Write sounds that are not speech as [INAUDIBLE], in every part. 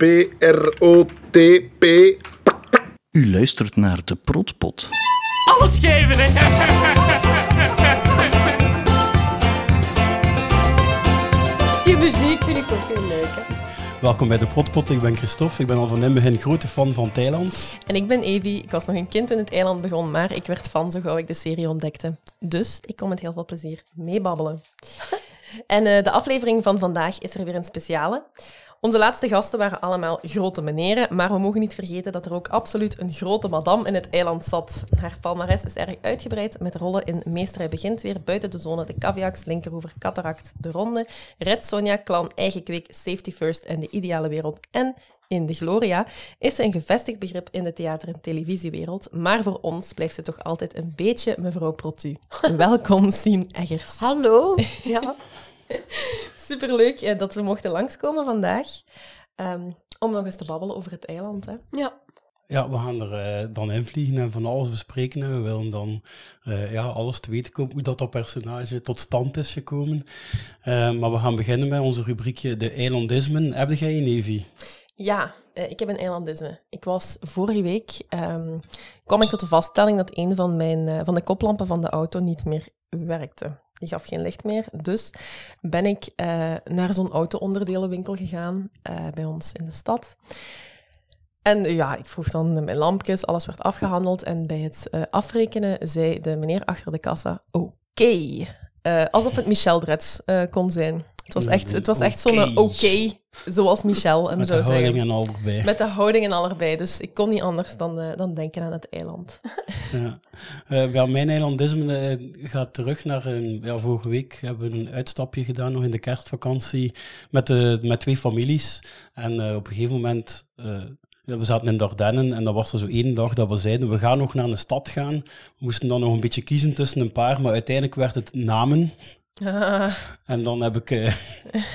P-R-O-T-P. U luistert naar de Protpot. Alles geven, hè? Die muziek vind ik ook heel leuk. Hè? Welkom bij de Protpot. Ik ben Christophe. Ik ben al van in begin grote fan van Thailand. En ik ben Evie. Ik was nog een kind toen het eiland begon, maar ik werd fan zo gauw ik de serie ontdekte. Dus ik kom met heel veel plezier meebabbelen. [LAUGHS] En eh, de aflevering van vandaag is er weer een speciale. Onze laatste gasten waren allemaal grote meneren, maar we mogen niet vergeten dat er ook absoluut een grote madame in het eiland zat. Haar palmares is erg uitgebreid met rollen in Meester begint weer, Buiten de Zone, De Caviax, Linkerhoever, Cataract, De Ronde, Red Sonja, Clan, Eigen Kweek, Safety First en De Ideale Wereld. En in de Gloria is ze een gevestigd begrip in de theater- en televisiewereld, maar voor ons blijft ze toch altijd een beetje mevrouw Protu. [LAUGHS] Welkom, Sien Eggers. Hallo. Ja. [LAUGHS] Superleuk eh, dat we mochten langskomen vandaag. ehm, om nog eens te babbelen over het eiland. Hè. ja. Ja, we gaan er eh, dan invliegen en van alles bespreken. En we willen dan eh, ja, alles te weten komen hoe dat, dat personage tot stand is gekomen. Maar we gaan beginnen met onze rubriekje De eilandismen. Heb jij een, Evie? Ja, ik heb een eilandisme. Ik was vorige week, ehm, kwam ik tot de vaststelling dat een van, mijn, van de koplampen van de auto niet meer werkte. Die gaf geen licht meer. Dus ben ik eh, naar zo'n auto-onderdelenwinkel gegaan eh, bij ons in de stad. En ja, ik vroeg dan mijn lampjes, alles werd afgehandeld. En bij het eh, afrekenen zei de meneer achter de kassa, oké. Alsof het Michel Dretz kon zijn. Het was echt, het was echt zo'n Oké. zoals Michel hem Met de zou zeggen. houding en al erbij. Met de houding en al erbij. Dus ik kon niet anders dan, eh, dan denken aan het eiland. [LAUGHS] Ja. Eh, ja, mijn eilandisme eh, gaat terug naar een, ja, vorige week hebben we een uitstapje gedaan nog in de kerstvakantie met, de, met twee families. En op een gegeven moment, we zaten in Dardennen en dat was er zo één dag dat we zeiden, we gaan nog naar een stad gaan. We moesten dan nog een beetje kiezen tussen een paar, maar uiteindelijk werd het Namen. [LAUGHS] En dan heb ik, eh,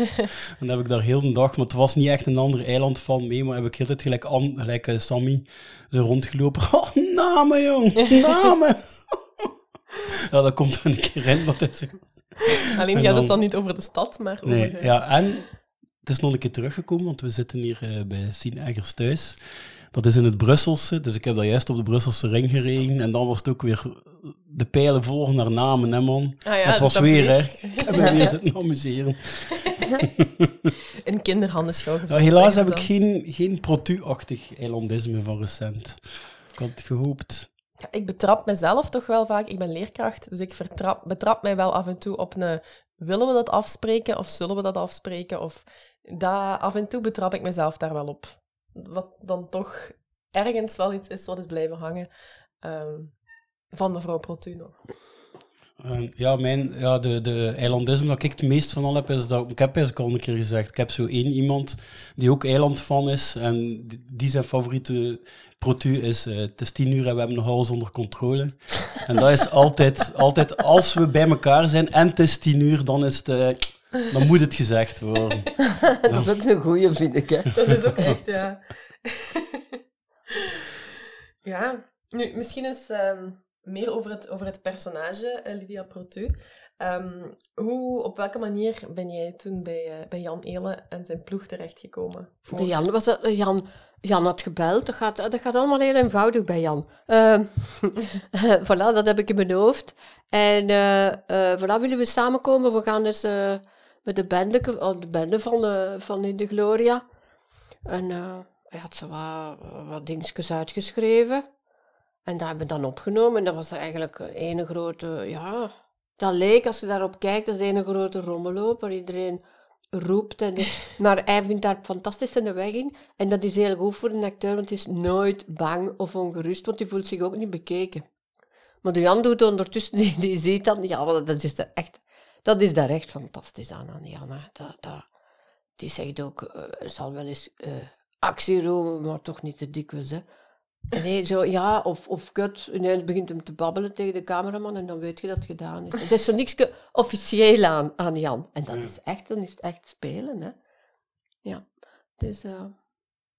[LAUGHS] dan heb ik daar heel de dag, maar het was niet echt een ander eiland van mee, maar heb ik heel de tijd gelijk, An- gelijk eh, Sammy zo rondgelopen. [LAUGHS] Oh, namen, jong, namen. ja, dat komt dan een keer in. Dat is zo. alleen En gaat dan- het dan niet over de stad, maar Nee, over... ja, en het is nog een keer teruggekomen, want we zitten hier eh, bij Sien Eggers thuis. Dat is in het Brusselse, dus ik heb daar juist op de Brusselse ring gereden. En dan was het ook weer de pijlen volgen naar namen, hè man. Ah ja, het dus was weer, hè. Ik heb me weer zitten amuseren. [LAUGHS] Een kinderhandenschouw helaas heb ik geen, geen protu-achtig eilandisme van recent. Ik had het gehoopt. Ja, ik betrap mezelf toch wel vaak. Ik ben leerkracht, dus ik vertrap, betrap mij wel af en toe op een... Willen we dat afspreken of zullen we dat afspreken? Of dat, af en toe betrap ik mezelf daar wel op. Wat dan toch ergens wel iets is wat is blijven hangen. ehm, van mevrouw Protu nog. Eh, ja, mijn, ja, de, de eilandisme dat ik het meest van al heb, is dat... Ik heb eigenlijk al een keer gezegd, ik heb zo één iemand die ook eilandfan is. En die, zijn favoriete protu is, eh, het is tien uur en we hebben nog alles onder controle. En dat is altijd, altijd als we bij elkaar zijn en het is tien uur, dan, is het, eh, dan moet het gezegd worden. [LAUGHS] Dat is ook een goeie, vind ik. Hè. Dat is ook echt, ja. [LAUGHS] ja, nu, misschien eens ehm, meer over het, over het personage, eh, Lydia Protu. Ehm, hoe, op welke manier ben jij toen bij, eh, bij Jan Elen en zijn ploeg terechtgekomen? Voor- De Jan, was dat, eh, Jan, Jan had gebeld. Dat gaat, dat gaat allemaal heel eenvoudig bij Jan. Ehm, [LAUGHS] voilà, dat heb ik in mijn hoofd. En eh eh, voilà, willen we samenkomen? We gaan dus eh, met de bende, oh, de bende van, eh, van In de Gloria. En eh, hij had zo wat, wat dingetjes uitgeschreven. En dat hebben we dan opgenomen. En dat was eigenlijk een grote, ja... Dat leek, als je daarop kijkt, dat is een grote rommelloop waar iedereen roept. En, [LAUGHS] maar hij vindt daar fantastisch in de weg in. En dat is heel goed voor een acteur, want hij is nooit bang of ongerust, want hij voelt zich ook niet bekeken. Maar de Jan doet ondertussen, [LAUGHS] die, die ziet dan, ja, dat is, echt, dat is daar echt fantastisch aan, aan Jan. hè. Dat, dat, die zegt ook, er zal wel eens eh actie roemen, maar toch niet te dikwijls. Hè. Nee, zo, ja, of, of kut, ineens begint hem te babbelen tegen de cameraman en dan weet je dat het gedaan is. Het is zo niks officieel aan, aan Jan. En dat is echt, dan is het echt spelen, hè. Ja, dus... eh,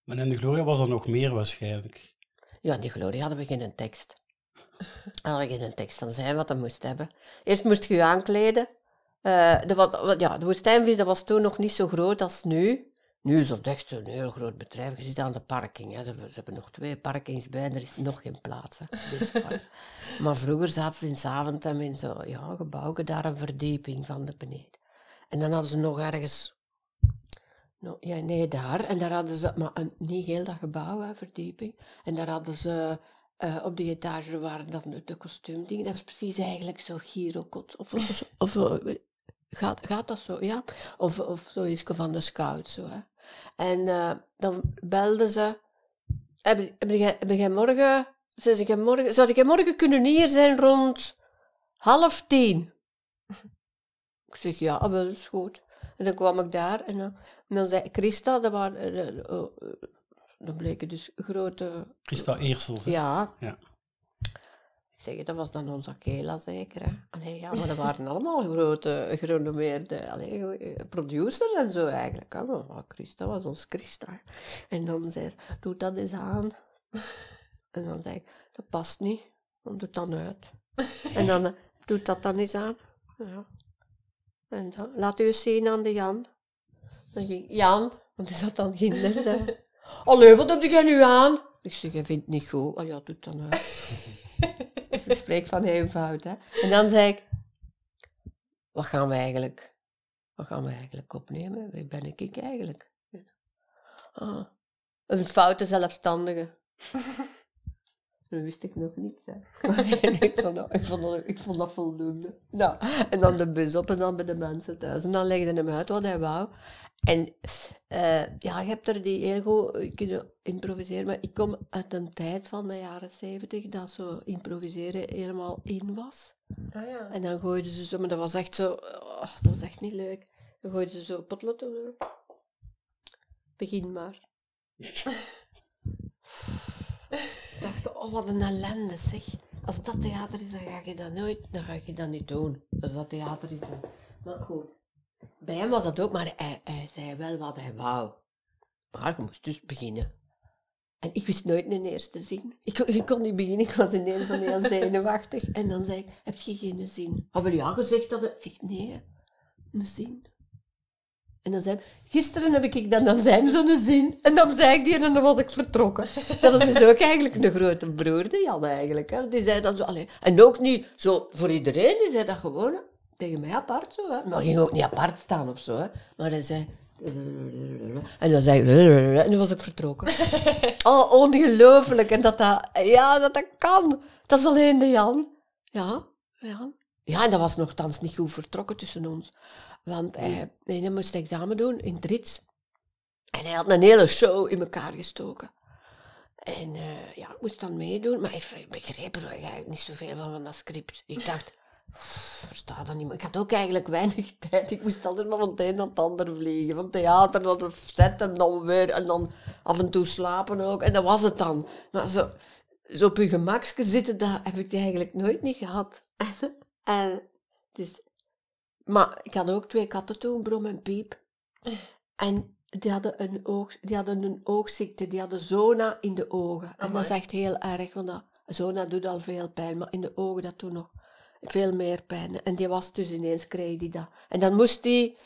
Maar in de Gloria was er nog meer waarschijnlijk. Ja, in die Gloria hadden we geen tekst. [LAUGHS] Hadden we geen tekst, dan zei hij wat hij moest hebben. Eerst moest je je aankleden. Eh, de, wat, wat, ja, de woestijnvis dat was toen nog niet zo groot als nu. Nu is dat echt een heel groot bedrijf. Je zit aan de parking. Hè. Ze, hebben, ze hebben nog twee parkings bij en er is nog geen plaats. Hè. Dus, [LAUGHS] maar vroeger zaten ze in Zaventem in zo'n ja, gebouw, daar een verdieping van de beneden. En dan hadden ze nog ergens... No, ja, nee, daar. En daar hadden ze... Maar een, niet heel dat gebouw, hè, verdieping. En daar hadden ze... eh, op die etage waren dan de, kostuumdingen. Dat was precies eigenlijk zo girokot. Of, of, of, gaat, gaat dat zo, ja? Of, of zoiets van de scout, zo, hè. En eh, dan belden ze... Heb, heb, jij, heb jij morgen... Zou jij morgen, zou jij morgen kunnen hier zijn rond half tien? [LAUGHS] Ik zeg, ja, wel, is goed. En dan kwam ik daar en dan, en dan zei Christa, dat waren... eh, eh, eh, dan bleken dus grote... Christa Eersels. hè? Ja. Ja. Zeg, dat was dan onze Kela zeker, hè. Allee, ja, maar dat waren allemaal grote, gerenommeerde allee, goeie producers en zo eigenlijk. Hè. Maar Christa was ons Christa. En dan zei ze, doe dat eens aan. [LAUGHS] En dan zei ik, dat past niet, dan doe dan uit. En dan, eh, doe dat dan eens aan. Ja. En dan, laat u eens zien aan de Jan. Dan ging Jan, want die zat dan kinder. [LAUGHS] Allee, wat heb jij nu aan? Ik zeg, jij vindt het niet goed. Oh ja, doe het dan uit. [LAUGHS] Dus ik spreek van eenvoud, hè. En dan zei ik, wat gaan we eigenlijk, wat gaan we eigenlijk opnemen? Wie ben ik eigenlijk? Ah, een foute zelfstandige. [LAUGHS] Dat wist ik nog niet, [LAUGHS] ik, vond dat, ik, vond dat, ik vond dat voldoende. Nou, en dan de bus op en dan bij de mensen thuis. En dan legde hem uit wat hij wou. En eh, ja, je hebt er die heel goed kunnen improviseren. Maar ik kom uit een tijd van de jaren zeventig dat zo improviseren helemaal in was. Ah ja. En dan gooiden ze zo, maar dat was echt zo, oh, dat was echt niet leuk. Dan gooiden ze zo potlood over. Begin maar. [LAUGHS] Dacht, oh wat een ellende zeg. Als dat theater is, dan ga je dat nooit, dan ga je dat niet doen. Als dat theater is, dan... Maar goed, bij hem was dat ook, maar hij, hij zei wel wat hij wou. Maar je moest dus beginnen. En ik wist nooit een eerste zin. Ik, ik kon niet beginnen, ik was ineens dan heel zenuwachtig. En dan zei ik, heb je geen zin? Ah, wel ja, gezegd dat het... Ik zeg, nee, een zin. En dan zei hij, gisteren heb ik dan, dan hij zo'n zin. En dan zei ik die en dan was ik vertrokken. Dat was dus ook eigenlijk een grote broer, die Jan eigenlijk. Hè. Die zei dat zo, allee. En ook niet zo voor iedereen, die zei dat gewoon hè. tegen mij apart zo. Hè. Maar ging ook niet apart staan of zo. Hè. Maar hij zei... En dan zei ik... En dan was ik vertrokken. [LAUGHS] Oh, ongelooflijk. En dat dat... Ja, dat dat kan. Dat is alleen de Jan. Ja, ja. Ja, en dat was nogthans niet goed vertrokken tussen ons. Want hij, nee, hij moest examen doen in Drits. En hij had een hele show in elkaar gestoken. En eh, ja, ik moest dan meedoen. Maar ik begreep er eigenlijk niet zoveel van, van dat script. Ik dacht, "Pff, ik versta dat niet. Maar ik had ook eigenlijk weinig [LAUGHS] tijd. Ik moest altijd maar van het een naar het ander vliegen. Van theater naar de set en dan weer. En dan af en toe slapen ook. En dat was het dan. Maar zo, zo op je gemakje zitten, dat heb ik eigenlijk nooit niet gehad. [LAUGHS] en dus, maar ik had ook twee katten toen, Brom en Piep. En die hadden een, oog, die hadden een oogziekte, die hadden zona in de ogen. En dat is echt heel erg, want dat, zona doet al veel pijn, maar in de ogen dat doet nog veel meer pijn. En die was dus ineens, kreeg die dat. En dan moest hij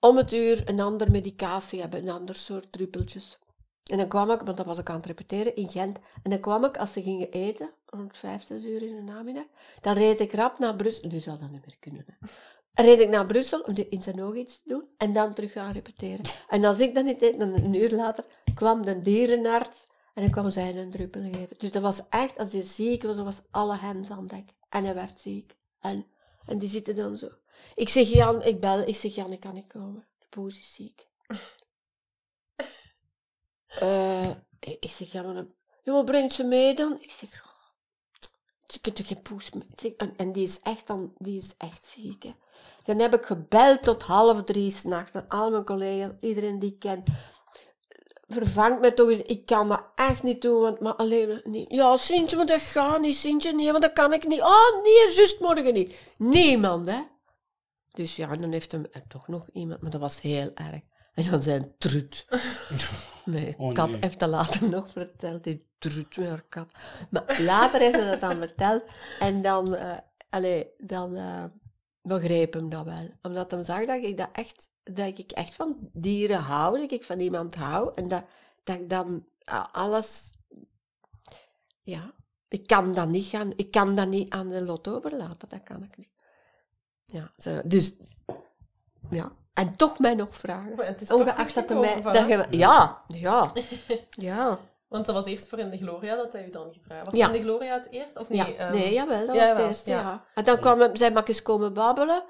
om het uur een andere medicatie hebben, een ander soort druppeltjes. En dan kwam ik, want dat was ik aan het repeteren in Gent. En dan kwam ik, als ze gingen eten, rond vijf, zes uur in de namiddag, dan reed ik rap naar Brussel. Nu zou dat niet meer kunnen. Hè. Reed ik naar Brussel om de- zijn ogen iets te doen en dan terug gaan repeteren. En als ik dat niet deed, dan een uur later kwam de dierenarts en dan kwam zij een druppel geven. Dus dat was echt, als hij ziek was, dan was alle hens aan dek. En hij werd ziek. En, en die zitten dan zo. Ik zeg, Jan, ik bel, ik zeg, Jan, ik kan niet komen. De poes is ziek. [LAUGHS] Eh, ik zeg, ja, maar, dan- ja, maar brengt ze mee dan? Ik zeg, oh, ze kunt toch geen poes mee? En, en die is echt dan, die is echt ziek, hè. Dan heb ik gebeld tot half drie s'nachts aan al mijn collega's, iedereen die ik ken. Vervangt me toch eens, ik kan dat echt niet doen, want maar alleen niet. Ja, Sintje, maar dat gaat niet, Sintje, nee, want dat kan ik niet. Oh, nee, juist morgen niet. Niemand, hè. Dus ja, dan heeft hem eh, toch nog iemand, maar dat was heel erg. En dan zijn trut. [LAUGHS] Nee, Oh, kat nee. heeft dat later [LAUGHS] nog verteld, die trut met haar kat. Maar later heeft hij dat dan verteld en dan, eh allee, dan eh, begreep hem dat wel. Omdat hij zag dat ik dat echt dat ik echt van dieren hou, dat ik van iemand hou. En dat, dat ik dan a- alles... Ja, ik kan dat niet gaan... Ik kan dat niet aan de lot overlaten, dat kan ik niet. Ja, zo, dus... Ja, en toch mij nog vragen. Maar het is Ongeacht dat mij... Dat je, ja, ja, ja. Want dat was eerst voor in de Gloria dat hij u dan gevraagd Was Ja. in de Gloria het eerst? Of nee? Ja, ehm, nee, jawel, dat ja, was het eerste, ja. En dan kwam hij, zij mag eens komen babbelen.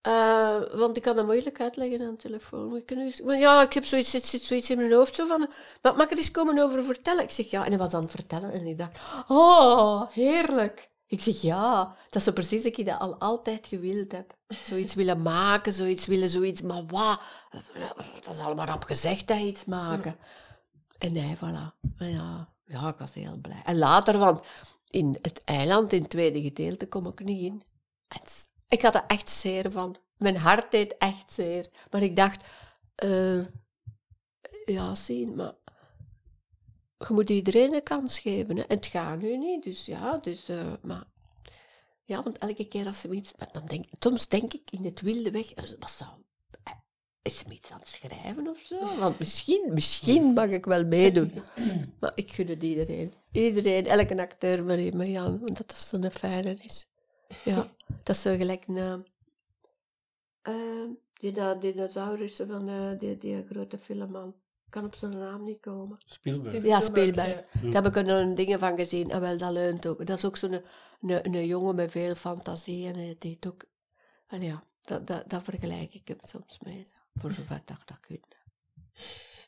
eh, want ik kan dat moeilijk uitleggen aan de telefoon. Maar maar ja, ik heb zoiets, zit, zit zoiets in mijn hoofd zo van... Maar mag ik er eens komen over vertellen? Ik zeg ja. En hij was aan het vertellen en ik dacht... Oh, heerlijk. Ik zeg ja. Dat is zo precies dat ik dat al altijd gewild heb. Zoiets willen maken, zoiets willen, zoiets... Maar wat? Dat is allemaal op gezegd, dat iets maken. En nee, voilà. Ja, ja, ik was heel blij. En later, want in het eiland, in het tweede gedeelte, kom ik niet in. Het- ik had er echt zeer van. Mijn hart deed echt zeer. Maar ik dacht, eh, ja, zien, maar je moet iedereen een kans geven. Hè. En het gaat nu niet, dus ja, dus, eh, maar... Ja, want elke keer als ze iets... Dan denk, soms denk ik in het wilde weg, eh, wat zou... Is ze me iets aan het schrijven of zo? Want misschien, misschien mag ik wel meedoen. Maar ik gun het iedereen. Iedereen, elke acteur maar Marianne, want dat is zo'n fijne is. Ja, [LAUGHS] dat is zo gelijk een... eh, die dat dinosaurussen van eh, die, die grote filmman. Ik kan op zijn naam niet komen. Spielberg. Ja, Spielberg, ja. Daar heb ik er een dingen van gezien. En wel, dat leunt ook. Dat is ook zo'n een, een jongen met veel fantasie. En hij deed ook... En ja, dat, dat, dat vergelijk ik hem soms mee. Voor zover dat dat kunt.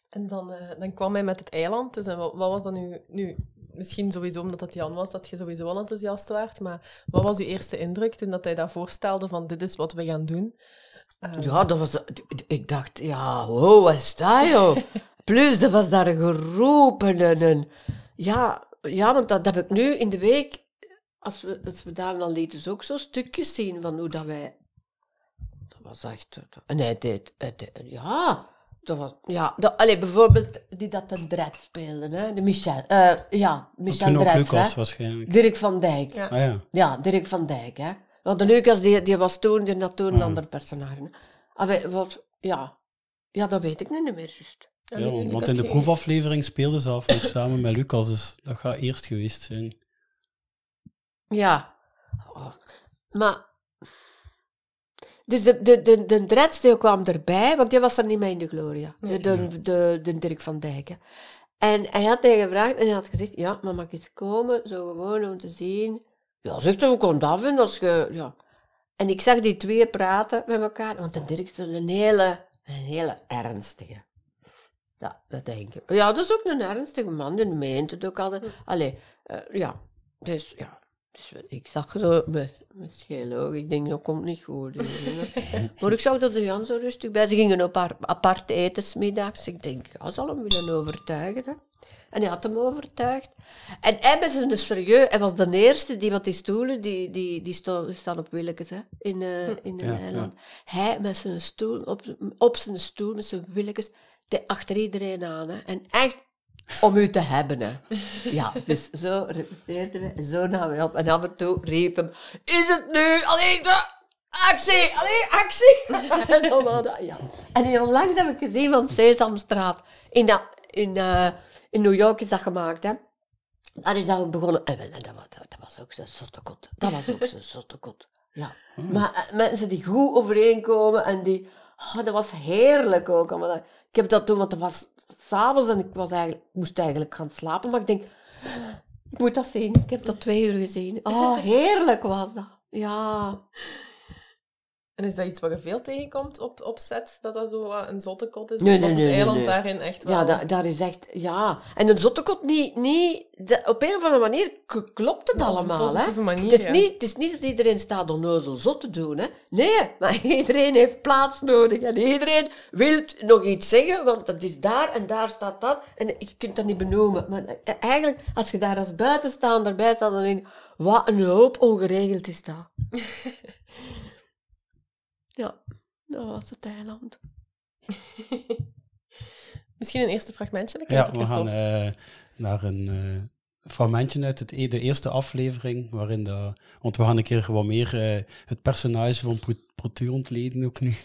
En dan, eh, dan kwam hij met het eiland. Dus en wat, wat was dan nu, nu... Misschien sowieso omdat het Jan was, dat je sowieso al enthousiast werd. Maar wat was uw eerste indruk toen dat hij dat voorstelde van dit is wat we gaan doen? Eh, Ja, dat was... Ik dacht, ja, wow, wat is dat, joh? [LAUGHS] Plus, er was daar een geroep en ja, ja, want dat, dat heb ik nu in de week... Als we, als we daar dan lieten ze ook zo stukjes zien van hoe dat wij... Dat was echt... En hij deed... hij deed- ja, dat was... Ja, dat, allee, bijvoorbeeld die dat de Dred speelde, hè. De Michel. eh, ja, Michel Toen ook Dred, Lucas hè. waarschijnlijk. Dirk van Dijk. Ja. Ah ja. Ja, Dirk van Dijk, hè. Want de Lucas, die, die was toen, die had toen een Ah. ander personage. Ah, wij- wat, ja. ja, dat weet ik niet meer, juist. ja nu- want, Lucas want in de proefaflevering speelden ze af nog samen met Lucas, dus dat gaat eerst geweest zijn. Ja. Oh. Maar... Dus de, de, de, de kwam erbij, want die was er niet mee in de Gloria. De, de, de, de Dirk van Dijk. hè. En hij had tegen gevraagd en hij had gezegd, ja, maar mag ik eens komen, zo gewoon om te zien. Ja, zegt hij, we kunnen dat vinden als je... Ja. En ik zag die twee praten met elkaar, want de Dirk is een hele, een hele ernstige. Ja, dat denk ik. Ja, dat is ook een ernstige man, die meent het ook altijd. Allee, eh, ja, dus ja. Dus ik zag zo met, ogen, ik denk, dat komt niet goed. [LAUGHS] maar ik zag dat de Jan zo rustig bij. Ze gingen op haar apart eten 's middags. Ik denk, ja, zal hem willen overtuigen. Hè. En hij had hem overtuigd. En hij was een serieus, hij was de eerste die, wat die stoelen, die, die, die, staan op Willekes, hè, in, eh, in een Ja, eiland. Hij met zijn stoel, op, op zijn stoel, met zijn Willekes, die achter iedereen aan. Hè. En echt om u te hebben. Hè. Ja, dus zo repeteerden we en zo namen we op. En af en toe riep hem, is het nu alleen de actie, alleen actie. [LAUGHS] en, dat, ja. en heel langs heb ik gezien van Sesamstraat. In, dat, in, eh, in New York is dat gemaakt, hè. Daar is dat begonnen. En, dat, was, dat was ook zo'n zottekot. Dat was ook zo'n zottekot. Ja. Maar eh, mensen die goed overeenkomen en die... Oh, dat was heerlijk ook. allemaal Ik heb dat toen, want het was s'avonds en ik was eigenlijk, moest eigenlijk gaan slapen. Maar ik denk, ik moet dat zien. Ik heb dat twee uur gezien. Oh, heerlijk was dat. Ja. [LAUGHS] En is dat iets wat je veel tegenkomt op, op set? Dat dat zo wat een zottekot is? Nee, of nee, het nee, eiland nee. daarin echt wel... Ja, daar is echt... Ja. En een zottekot niet... niet de- op een of andere manier klopt het Ja, allemaal, hè. manier, Het is, ja. niet, het is niet dat iedereen staat onnozel zot te doen, hè. Nee, maar [LAUGHS] iedereen heeft plaats nodig. En iedereen wil nog iets zeggen, want dat is daar en daar staat dat. En je kunt dat niet benoemen. Maar eh, eigenlijk, als je daar als buitenstaander bij staat, dan denk je, wat een hoop ongeregeld is dat. [LAUGHS] ja, dat was het eiland. [LAUGHS] Misschien een eerste fragmentje Ja, bekijken, we gaan eh, naar een eh, fragmentje uit het, e- de eerste aflevering, waarin dat, want we gaan een keer wat meer eh, het personage van Pro- Protu ontleden ook nu. [LAUGHS]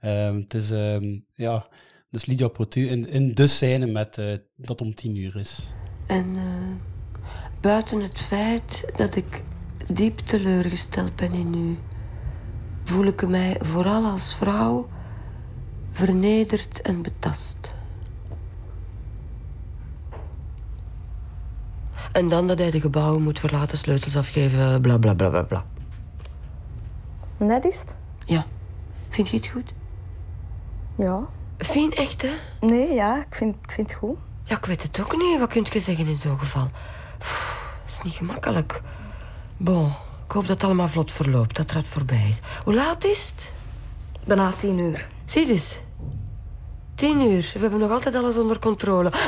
Ehm, het is, ehm, ja, dus Lydia Protu in, in de scène met eh, dat om tien uur is. En eh, buiten het feit dat ik diep teleurgesteld ben in u, voel ik mij vooral als vrouw vernederd en betast. En dan dat hij de gebouwen moet verlaten, sleutels afgeven, bla bla bla bla bla. Net is het? Ja, vind je het goed? Ja. Fijn, echt hè? Nee, ja, ik vind, ik vind het goed. Ja, ik weet het ook niet. Wat kun je zeggen in zo'n geval? Pff, Dat is niet gemakkelijk. Bon, ik hoop dat het allemaal vlot verloopt, dat het voorbij is. Hoe laat is het? Bijna tien uur. Zie dus. Tien uur. We hebben nog altijd alles onder controle. [LAUGHS]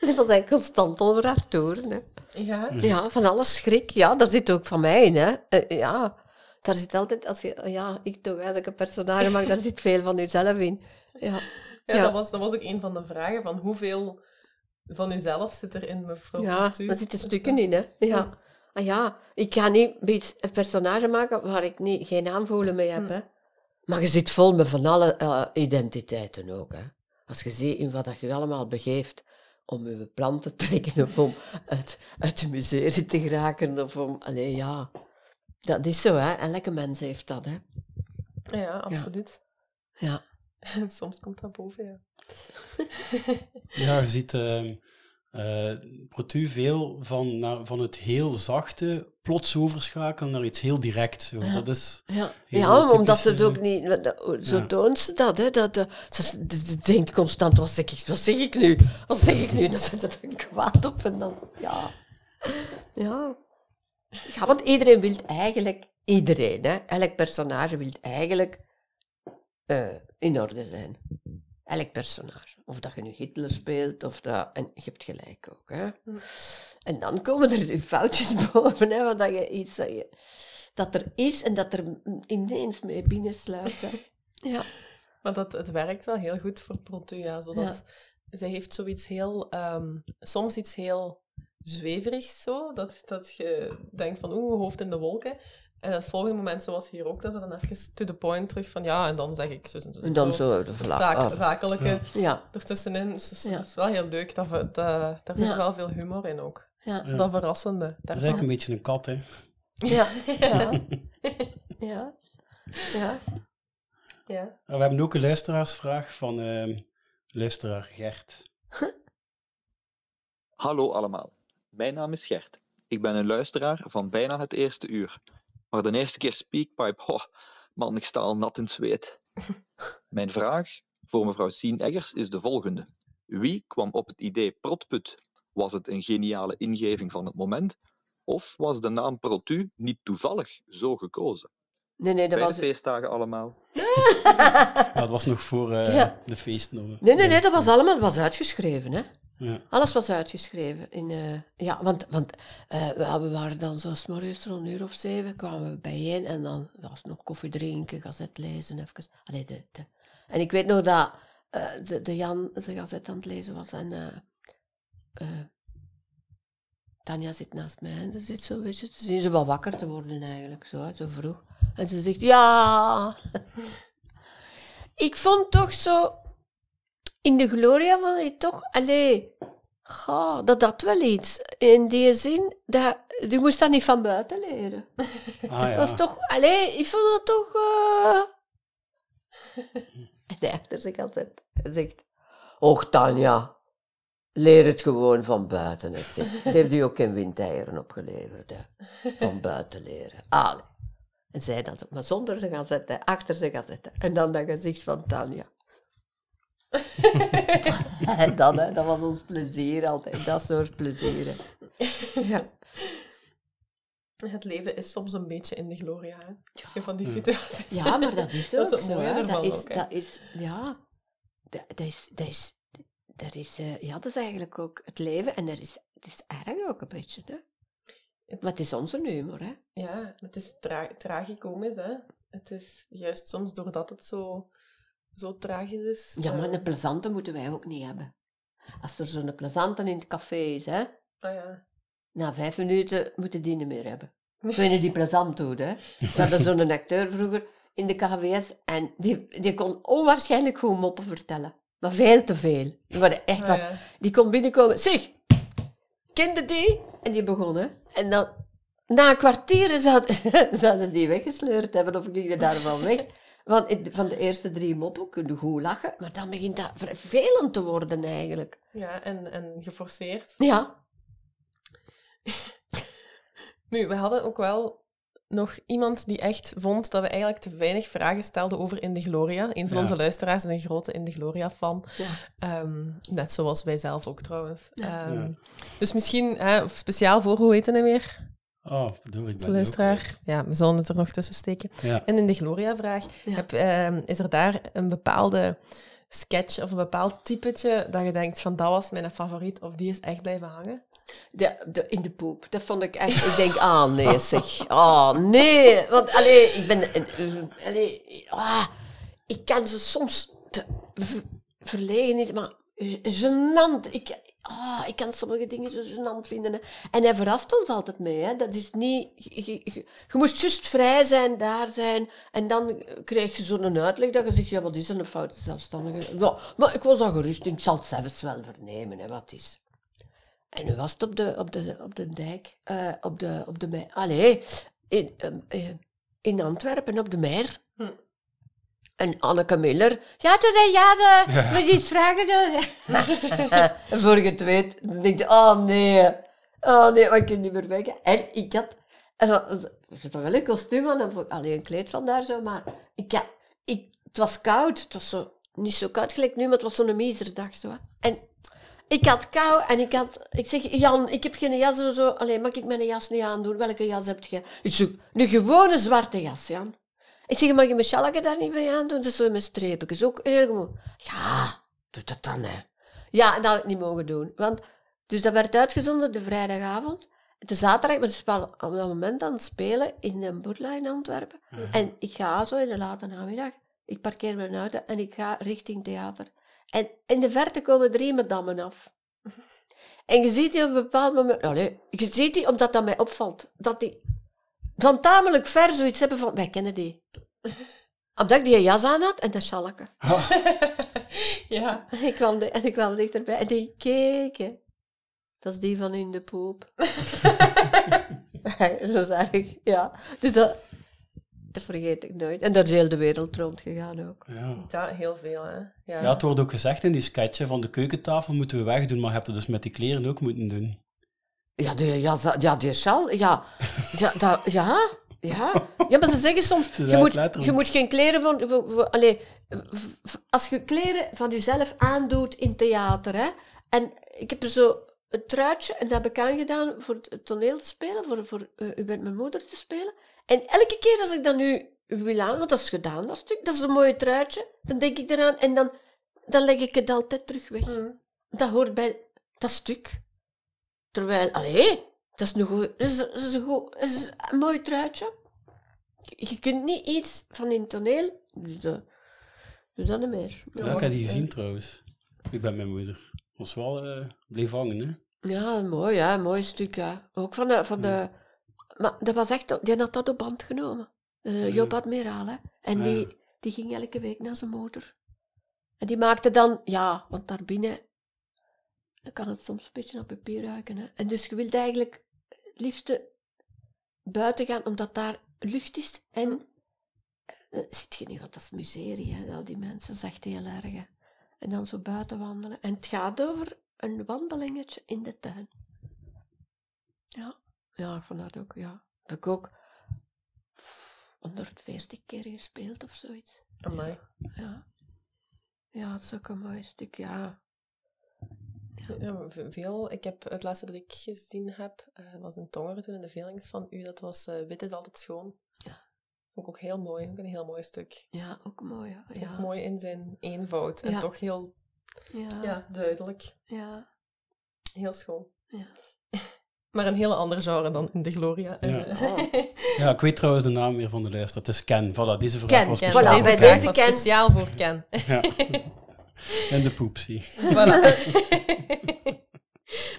Die was eigenlijk constant over haar toeren. Hè. Ja. Ja, van alles schrik. Ja, daar zit ook van mij in. Hè. Eh, ja, daar zit altijd, als je, ja, ik toch, als ik een personage maak, daar zit veel van jezelf in. Ja, Ja, Ja. Dat, was, dat was ook een van de vragen, van hoeveel van uzelf zit er in mevrouw ja Coutu? daar zitten stukken in. Hè. Ja. Ah, ja, ik ga niet een personage maken waar ik niet, geen aanvoelen mee heb. Hè. Maar je zit vol met van alle eh, identiteiten ook. Hè. Als je ziet in wat dat je allemaal begeeft om je plan te trekken of om uit, uit de miserie te geraken of om... Allee, ja. Dat is zo, hè. Elke mens heeft dat, hè. Ja, absoluut. Ja. [LAUGHS] Soms komt dat boven, ja. [LAUGHS] Ja, je ziet ehm eh, Protu veel van, naar, van het heel zachte plots overschakelen naar iets heel direct. Zo. Dat is Ja, ja omdat ze het ook niet... dat- Zo Ja. toont ze dat, hè. Dat, eh, ze, ze- ze denkt constant, wat zeg, ik, wat zeg ik nu? Wat zeg ik nu? Dan zet het dan kwaad op en dan... Ja. Ja. Ja, want iedereen wil eigenlijk... Iedereen, hè. Elk personage wil eigenlijk eh, in orde zijn. Elk personage. Of dat je nu Hitler speelt, of dat... En je hebt gelijk ook, hè. En dan komen er nu foutjes [LAUGHS] boven, hè. Want dat je iets... Dat, je, dat er is en dat er ineens mee binnensluit, hè. [LAUGHS] Ja. Maar dat, het werkt wel heel goed voor Protu, ja. Zodat zij heeft zoiets heel... ehm, soms iets heel zweverigs zo, dat, dat je denkt van oeh, hoofd in de wolken. En het volgende moment, zoals hier ook, dat ze dan even to the point terug van ja, en dan zeg ik zo en zo. En dan zo. zo de zaak- ah, zakelijke Ja, ertussenin. Dus dat is, Ja. dat is wel heel leuk. Dat, dat, daar zit Ja. wel veel humor in ook. ja, Dat is dat verrassende. Dat is daarvan. eigenlijk een beetje een kat, hè. ja, [LAUGHS] ja. Ja. Ja. Ja. We hebben ook een luisteraarsvraag van ehm, luisteraar Gert. Hallo allemaal, mijn naam is Gert. Ik ben een luisteraar van bijna het eerste uur. Maar de eerste keer Speakpipe, oh, man, ik sta al nat in zweet. [LAUGHS] Mijn vraag voor mevrouw Sien Eggers is de volgende. Wie kwam op het idee Protput? Was het een geniale ingeving van het moment? Of was de naam Protu niet toevallig zo gekozen? Nee, nee, dat Bij de was... feestdagen allemaal. [LAUGHS] Ja, dat was nog voor eh, Ja. de feesten. Nee, nee, nee, dat was allemaal dat was uitgeschreven, hè. Ja. Alles was uitgeschreven. In, eh, ja, want, want eh, we, waren dan zo morgens rond een uur of zeven, kwamen we bijeen en dan was nog koffie drinken, gazet lezen, even. En ik weet nog dat eh, de, de Jan de gazet aan het lezen was en Tanja zit naast mij en ze zit zo een beetje, ze zien ze wel wakker te worden eigenlijk, zo, zo vroeg. En ze zegt, ja... [LAUGHS] ik vond toch zo... In de Gloria vond ik toch... Allee, ga, dat had wel iets. In die zin, dat, je moest dat niet van buiten leren. Ah ja. Dat was toch... Allee, ik vond dat toch... eh [LAUGHS] En de achter zich altijd zegt... Och, Tanja, leer het gewoon van buiten. Het heeft u ook geen windeieren opgeleverd, hè. Van buiten leren. Allee. En zij dat ook, maar zonder ze gaan zetten, achter ze gaan zetten. En dan dat gezicht van Tanja. [LAUGHS] en dan, hè, dat was ons plezier altijd, dat soort plezier. Ja. Het leven is soms een beetje in de gloria. Hè? Als je van die situatie... ja, maar dat is [LAUGHS] Dat ook is het zo. hè. ervan Dat is, ook, hè. dat is, ja, dat, dat is, dat is, dat is, eh, ja, dat is eigenlijk ook het leven. En er is, het is erg ook een beetje, hè. Maar het is onze humor, hè. Ja, het is tra tragicomisch, hè. Het is juist soms doordat het zo, zo tragisch is. Ja, maar eh, een plezante moeten wij ook niet hebben. Als er zo'n plezante in het café is, hè, Ah ja. na vijf minuten moeten die niet meer hebben. [LAUGHS] Ik niet die plezant doet, hè. We hadden zo'n acteur vroeger in de KVS en die, die kon onwaarschijnlijk goed moppen vertellen. Maar veel te veel. Die, echt wat- ja. die kon binnenkomen. Zeg, kende die? En die begon, hè. En dan, na een kwartier [LAUGHS] zouden, zouden die weggesleurd hebben of ging je daarvan weg. Want van de eerste drie moppen kun je goed lachen, maar dan begint dat vervelend te worden eigenlijk. Ja, en, en geforceerd. Ja, [LAUGHS] Nu, we hadden ook wel nog iemand die echt vond dat we eigenlijk te weinig vragen stelden over In de Gloria. Een van Ja. onze luisteraars is een grote In de Gloria-fan. ja. Ehm, net zoals wij zelf ook trouwens. Ja. Ehm, Ja. Dus misschien hè, speciaal voor, hoe heet hij weer? Oh, verdorie, ik luisteraar. Ja, we zullen het er nog tussen steken. Ja. En in de Gloria-vraag, Ja. heb, ehm, is er daar een bepaalde sketch of een bepaald typetje dat je denkt van dat was mijn favoriet of die is echt blijven hangen? De, de, in de poep. Dat vond ik echt... Ik denk, ah nee zeg. Oh nee. Want allee, ik ben... eh, eh, Allee, ah, ik kan ze soms te, ver- verlegen niet, maar gênant. Ik, ah, ik kan sommige dingen zo gênant vinden. Hè. En hij verrast ons altijd mee. Hè. Dat is niet... Je, moest juist vrij zijn, daar zijn. En dan krijg je zo'n uitleg dat je zegt, ja, wat is er een foute zelfstandige? Ja, maar ik was al gerust. Ik zal het zelfs wel vernemen, hè, wat is. En nu was het op de, op de, op de dijk, eh, op de, op de. Allee, in, ehm, eh, in Antwerpen, op de Meer. Hm. En Anneke Miller, ja, dat, ja, dat, moet je iets vragen? Dat. en [LAUGHS] [LAUGHS] voor je het weet, dan denk je, oh nee, oh nee, ik kan niet meer weg. En ik had, ik had toch wel een kostuum aan, en alleen een kleed vandaar zo, maar ik had, ik, het was koud, het was zo, niet zo koud gelijk nu, maar het was zo'n miserdag zo. hè. En ik had kou en ik had... Ik zeg, Jan, ik heb geen jas of zo. Allee, mag ik mijn jas niet aandoen? Welke jas heb je? Ik zeg, een gewone zwarte jas, Jan. Ik zeg, mag je mijn sjalke daar niet bij aandoen? Dat is zo met streepjes, ook heel gewoon. Ja, doe dat dan, hè. Ja, en dat had ik niet mogen doen. Want, dus dat werd uitgezonden de vrijdagavond. De zaterdag, ben ik spel op dat moment aan het spelen in een boerla in Antwerpen. En ik ga zo in de late namiddag. Ik parkeer mijn auto en ik ga richting theater. En in de verte komen drie madammen af. [LAUGHS] En je ziet die op een bepaald moment... Allee, je ziet die, omdat dat mij opvalt, dat die van tamelijk ver zoiets hebben van... Wij kennen die. [LAUGHS] Omdat ik die jas aan had en dat sjalke. [LAUGHS] Ja. En ik kwam, de, en ik kwam dichterbij en die keken. Dat is die van in de poep. [LAUGHS] is erg, ja. Dus dat, dat vergeet ik nooit. En dat is heel de wereld rondgegaan ook. Ja. Ja, heel veel, hè. Ja. ja, het wordt ook gezegd in die sketchen van de keukentafel moeten we wegdoen, maar je hebt het dus met die kleren ook moeten doen. Ja, die, jas, ja, die sjal, ja. Ja, dat, ja, ja. Ja, maar ze zeggen soms, [LAUGHS] Ze je moet, je moet geen kleren van... Allee, als je kleren van jezelf aandoet in theater, hè. En ik heb er zo een truitje, en dat heb ik aangedaan voor het toneel te spelen, voor, voor eh, U bent mijn moeder te spelen. En elke keer als ik dat nu wil aan, want dat is gedaan, dat stuk, dat is een mooi truitje, dan denk ik eraan en dan, dan leg ik het altijd terug weg. Mm. Dat hoort bij dat stuk. Terwijl, allee, dat is een, goed, dat is, dat is een, goed, dat is een mooi truitje. Je, kunt niet iets van in toneel, dus dat, dus dat niet meer. Ja, ik heb die gezien trouwens. Ik ben mijn moeder. Was wel eh bleef hangen, hè? Ja, mooi, ja, mooi stuk, ja. Ook van de, van de... Maar dat was echt... Die had dat op band genomen. Uh, Job Admiraal, hè. En Ja. die, die ging elke week naar zijn moeder. En die maakte dan... Ja, want daarbinnen kan het soms een beetje naar papier ruiken, hè. En dus je wilt eigenlijk liefste buiten gaan, omdat daar lucht is. En... eh, Ziet je niet, want dat is miserie, hè. Al die mensen, dat echt heel erg, hè. En dan zo buiten wandelen. En het gaat over een wandelingetje in de tuin. Ja, ja, ik vond dat ook, ja. Heb ik ook 140 keer gespeeld of zoiets. Amai. Ja. Ja, het is ook een mooi stuk, ja. Ja, veel. Ik heb het laatste dat ik gezien heb, eh, was een tonger toen in de veelings van u. Dat was eh, Wit is altijd schoon. Ja. Vond ik ook heel mooi. Ook een heel mooi stuk. Ja, ook mooi, ja. Mooi in zijn eenvoud. En Ja. toch heel ja. ja, duidelijk. ja. Heel schoon. Ja. [LAUGHS] Maar een hele andere genre dan in de Gloria. Ja. eh, [LAUGHS] Ja, ik weet trouwens de naam weer van de luister. Het is Ken. Voilà, deze vraag Ken, was Ken. Voilà, voor vraag deze was Ken. speciaal voor Ken. Ja. [LAUGHS] En de poepsie. [LAUGHS] Voilà. [LAUGHS]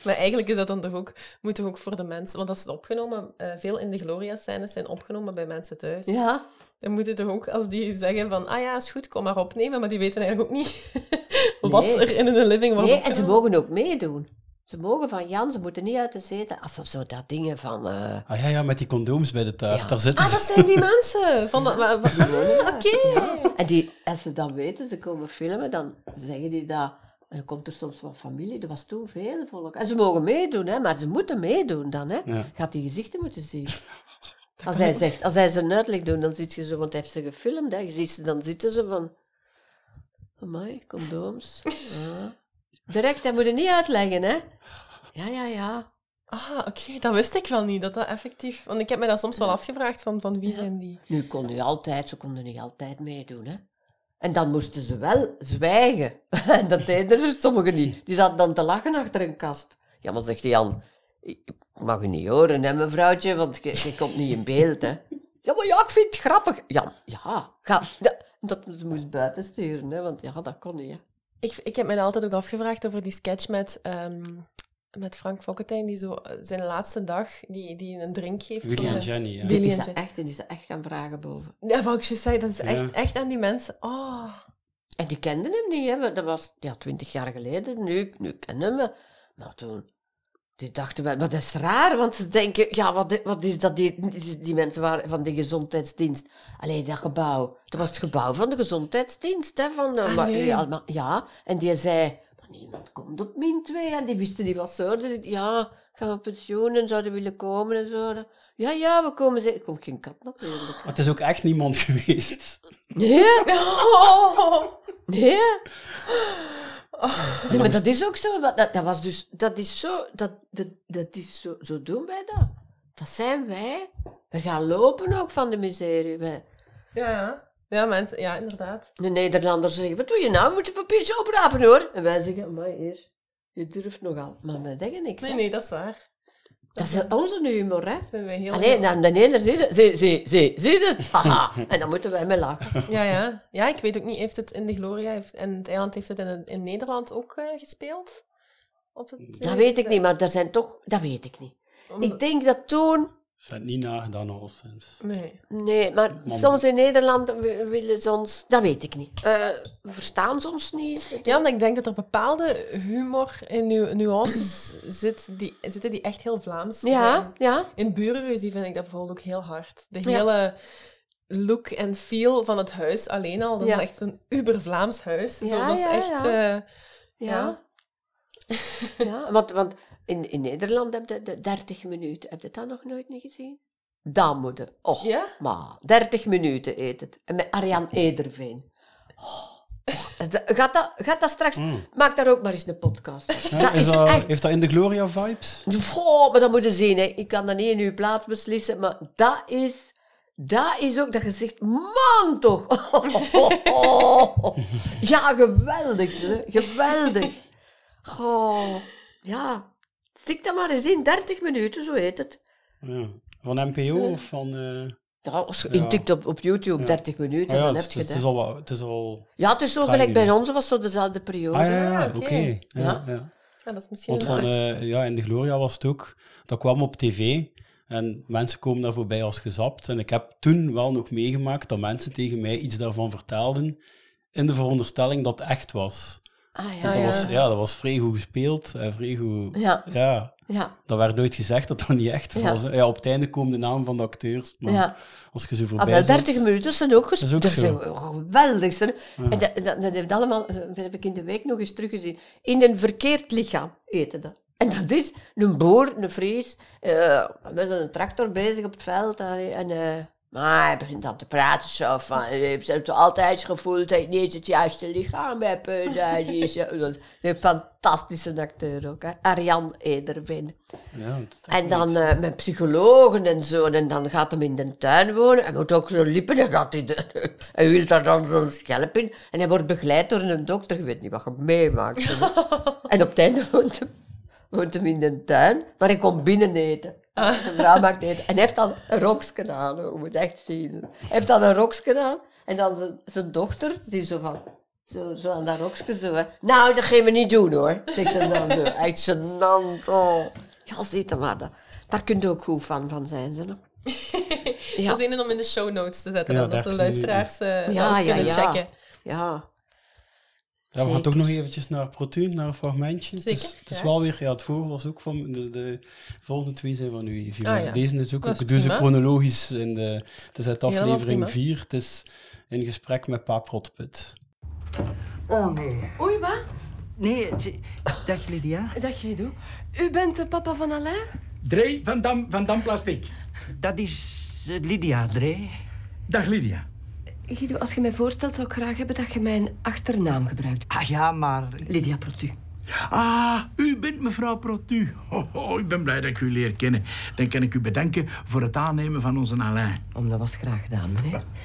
Maar eigenlijk is dat dan toch ook, moet toch ook voor de mensen, want dat is opgenomen, eh, veel in de Gloria-scènes zijn opgenomen bij mensen thuis. Ja, Dan moet het toch ook, als die zeggen van, ah ja, is goed, kom maar opnemen, maar die weten eigenlijk ook niet [LAUGHS] wat Nee. er in hun living wordt nee, en ze mogen ook meedoen. Ze mogen van Jan, ze moeten niet uit de zetel. Als ze zo dat dingen van... eh, Ah ja, ja, met die condooms bij de taart. Ja. Daar zitten Ah, ze. dat zijn die mensen! [LAUGHS] Van [LAUGHS] dat, ah, oké. En die, als ze dan weten, ze komen filmen, dan zeggen die dat... En dan komt er soms van familie, er was toen veel volk. En ze mogen meedoen, hè, maar ze moeten meedoen dan. Hè. Gaat die gezichten moeten zien. [LAUGHS] Als hij zegt, als hij zijn uitleg doet, dan zit je zo, want hij heeft ze gefilmd, hè. Je ziet ze, dan zitten ze van... Amai, condooms. Ja. Direct, hij moet het niet uitleggen, hè. Ja, ja, ja. Ah, oké, dat wist ik wel niet, dat dat effectief... Want ik heb me dat soms wel afgevraagd, van, van wie zijn die? Nu kon nu altijd, ze konden niet altijd meedoen, hè. En dan moesten ze wel zwijgen. En [LAUGHS] dat deden er sommigen niet. Die zaten dan te lachen achter een kast. Ja, maar zegt Jan, ik mag u niet horen, hè, mevrouwtje, want je, je komt niet in beeld, hè. [LAUGHS] Ja, maar ja, ik vind het grappig. Ja, ja, ga... dat ze moest buiten sturen, hè, want ja, dat kon niet, hè. Ik, ik heb me altijd ook afgevraagd over die sketch met, ehm, met Frank Fokkentijn, die zo eh, zijn laatste dag, die, die een drink geeft. Willy voor en Jenny, ja. Willy en is Jen- dat echt, en die is dat echt gaan vragen boven. Ja, wat ik juist zei, dat is echt, Ja. echt aan die mensen. Oh. En die kenden hem niet, hè. Dat was ja, twintig jaar geleden. Nu, nu kennen we. Maar toen... Die dachten wel, maar dat is raar, want ze denken, ja, wat, wat is dat, die, die, die mensen waren van de gezondheidsdienst. Alleen dat gebouw, dat was het gebouw van de gezondheidsdienst, hè, van, de- Ah, maar- nee. ja, maar- ja, en die zei, maar niemand komt op min 2, en die wisten niet wat zo. Dus ik, ja, gaan we pensioen en zouden willen komen en zo. Ja, ja, we komen ze. Er komt geen kat natuurlijk. Maar het is ook echt niemand [LAUGHS] geweest. Nee, Oh. [LAUGHS] nee. Nee, maar dat is ook zo. Dat, dat was dus, dat is zo, dat, dat, dat is zo, zo doen wij dat. Dat zijn wij. We gaan lopen ook van de miserie. Wij. Ja, ja. Ja, mensen, ja, inderdaad. De Nederlanders zeggen, wat doe je nou? Moet je papiertje oprapen hoor. En wij zeggen, maar hier, je durft nogal. Maar wij zeggen niks. Nee, hè. nee, dat is waar. Dat is onze humor, hè. Zijn heel... Dan de ene zie je, zie, zie, zie, zie het? [LAUGHS] Haha. En dan moeten wij mee lachen. [LAUGHS] Ja, ja. Ja, ik weet ook niet, heeft het in de Gloria heeft, en het eiland heeft het in, in Nederland ook eh, gespeeld? Op het, Dat weet ik niet, maar er zijn toch... Dat weet ik niet. Ik denk dat toen... Ze hebben het niet nagedaan al sinds. Nee. Nee, maar soms in Nederland wi- willen ze ons... Dat weet ik niet. Eh, verstaan ze ons niet? Ja, omdat ik denk dat er bepaalde humor nu nuances [CLEARS THROAT] zit die, zitten die echt heel Vlaams Ja, zijn. ja. In Burenruzie vind ik dat bijvoorbeeld ook heel hard. De Ja. hele look en feel van het huis alleen al, dat Ja. is echt een uber-Vlaams huis. Zo, Ja, dat is ja, echt... ja. eh, Ja. ja, want, want in, in Nederland heb je de 30 minuten. Heb je dat nog nooit niet gezien? Dan moet je. Och, Ja? maar 30 minuten eet het. En met Arjan Ederveen. Oh, dat- Gaat dat, gaat dat straks... Maak daar ook maar eens een podcast van. Ja, dat is is dat, echt... Heeft dat in de Gloria vibes? Goh, maar dat moet je zien. Hè. Ik kan dat niet in uw plaats beslissen, maar dat is... Dat is ook dat je zegt, man toch! [LAUGHS] Ja, geweldig, hè. geweldig. Goh, ja. Stik dat maar eens in, 30 minuten, zo heet het. Ja. Van NPO of van... eh, Ja, als je Ja. intikt op, op YouTube Ja. 30 minuten, ah ja, dan het, heb is- je het, dat. is al, wat- het is al... Ja, het is zo gelijk bij ons, was zo dezelfde periode. Ah ja, ja, Ah, oké. Ja, Ja. ja. ja, dat is misschien Want van, eh, ja, in de Gloria was het ook... Dat kwam op tv en mensen komen daar voorbij als gezapt. En ik heb toen wel nog meegemaakt dat mensen tegen mij iets daarvan vertelden in de veronderstelling dat het echt was. Ah Want ja, dat, ja. was, ja, dat was vrij goed gespeeld. En vrij goed... ja, Ja, ja. dat werd nooit gezegd dat dat niet echt Ja. was. Ja, op het einde komen de naam van de acteurs. Maar ja. als je ze Ah, voorbij zet- 30 minuten zijn ook gespeeld. ook Dat is zo. geweldig. En dat, dat, dat heeft allemaal, eh, dat heb ik in de week nog eens teruggezien. In een verkeerd lichaam eten dat. En dat is een boer, een Fries. eh we zijn een tractor bezig op het veld. En, eh, maar hij begint dan te praten zo van... "Ik heb het altijd gevoeld dat ik niet het juiste lichaam heb. eh, zei hij zo. [LAUGHS] Dat is een fantastische acteur ook. Hè. Arjan Ederveen. Ja, En dan eh, met psychologen en zo. En dan gaat hem in de tuin wonen. Hij moet ook zo lippen. En gaat hij, de, [LAUGHS] hij wil daar dan zo'n schelp in. En hij wordt begeleid door een dokter. Je weet niet wat je meemaakt. [LAUGHS] en op het einde woont hem, woont hem in de tuin. Maar hij komt binnen eten. De vrouw maakt eten. En hij heeft dan een roksje aan. Je moet echt zien. Hij heeft dan een roksje aan. En dan zijn, zijn dochter, die zo van... Zo, zo aan dat rokje zo, hè. Nou, dat gaan we niet doen, hoor. Zegt hij dan zo. Echt gênant, oh. Ja, ziet er maar. dat- Daar kun je ook goed van, van zijn, ze. hè. [LAUGHS] Ja. Dat is een om in de show notes te zetten, Ja, dan, dat de 13 luisteraars eh Ja, ja, kunnen ja. checken. Ja. Ja, we gaan toch nog eventjes naar Protuin, naar een fragmentje. Het is, Zeker, het is ja. wel weer, ja, het vorige was ook van, de, de volgende twee zijn van u, Evie. Ah, ja. Deze is ook, Dat is chronologisch. In de, het is uit aflevering prima. 4. Het is in gesprek met Paap Rotput. Oh nee. Oei, wat? Nee, dag Lydia. [LAUGHS] Dag Guido. U bent de papa van Alain? Dree van Dam, van Dam Plastic. Dat is eh, Lydia Dree. Dag Lydia. Guido, als je mij voorstelt, zou ik graag hebben dat je mijn achternaam gebruikt. Ah ja, maar... Lydia Protu. Ah, u bent mevrouw Protu. Oh, oh, ik ben blij dat ik u leer kennen. Dan kan ik u bedanken voor het aannemen van onze Alain. Om dat was graag gedaan, meneer. [LAUGHS]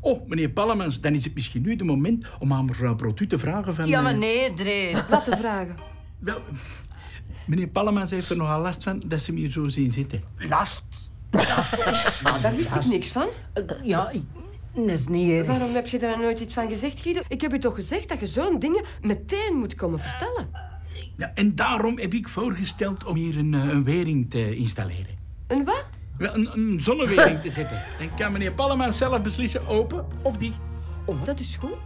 Oh, meneer Pallemans, dan is het misschien nu de moment om aan mevrouw Protu te vragen van... Ja, maar eh, nee, Dree. Laten [LAUGHS] vragen. Wel, meneer Pallemans heeft er nogal last van dat ze me hier zo zien zitten. Last. [LAUGHS] Daar wist ik niks van. Ja, ik... Dat is niet. Waarom heb je daar nooit iets van gezegd, Guido? Ik heb u toch gezegd dat je zo'n dingen meteen moet komen vertellen? Ja, en daarom heb ik voorgesteld om hier een, eh, een wering te installeren. Een wat? Wel, Een, een zonnewering te zetten. Dan kan meneer Pallemans zelf beslissen open of dicht. Oh, dat is goed.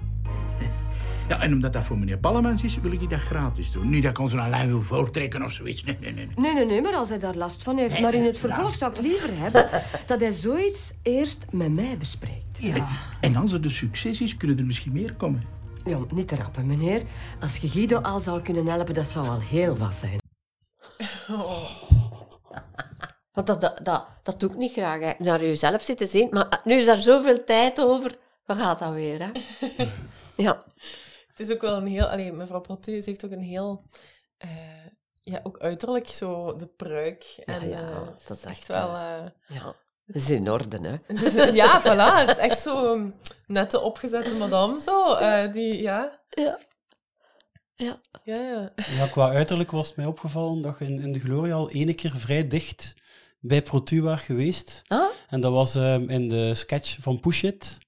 Ja, en omdat dat voor meneer Pallemans is, wil ik dat gratis doen. Niet dat ik onze Alain wil voortrekken of zoiets. Nee, nee, nee. Nee, nee, nee, maar als hij daar last van heeft. Nee, Maar in het last. vervolg zou ik liever hebben [LAUGHS] dat hij zoiets eerst met mij bespreekt. Ja. En als het een succes is, kunnen er misschien meer komen. Ja, niet te rappen, meneer. Als je Guido al zou kunnen helpen, dat zou al heel wat zijn. Want dat, dat, dat, dat doe ik niet graag, hè. naar jezelf zitten zien. Maar nu is daar zoveel tijd over. Waar gaat dat weer, hè? [LAUGHS] Ja. Het is ook wel een heel... Allee, mevrouw Protu ze heeft ook een heel... eh, ja, ook uiterlijk zo de pruik. En, ja, eh, dat het is echt echt, wel... eh, eh, Ja. Dat is in orde, hè? het is- ja, [LAUGHS] voilà. Het is echt zo um, nette opgezette madame zo. eh, die, ja... Ja. Ja. Ja, ja. Ja, qua uiterlijk was het mij opgevallen dat je in, in de Gloria al ene keer vrij dicht bij Protu was geweest. Ah? En dat was ehm, in de sketch van Push It,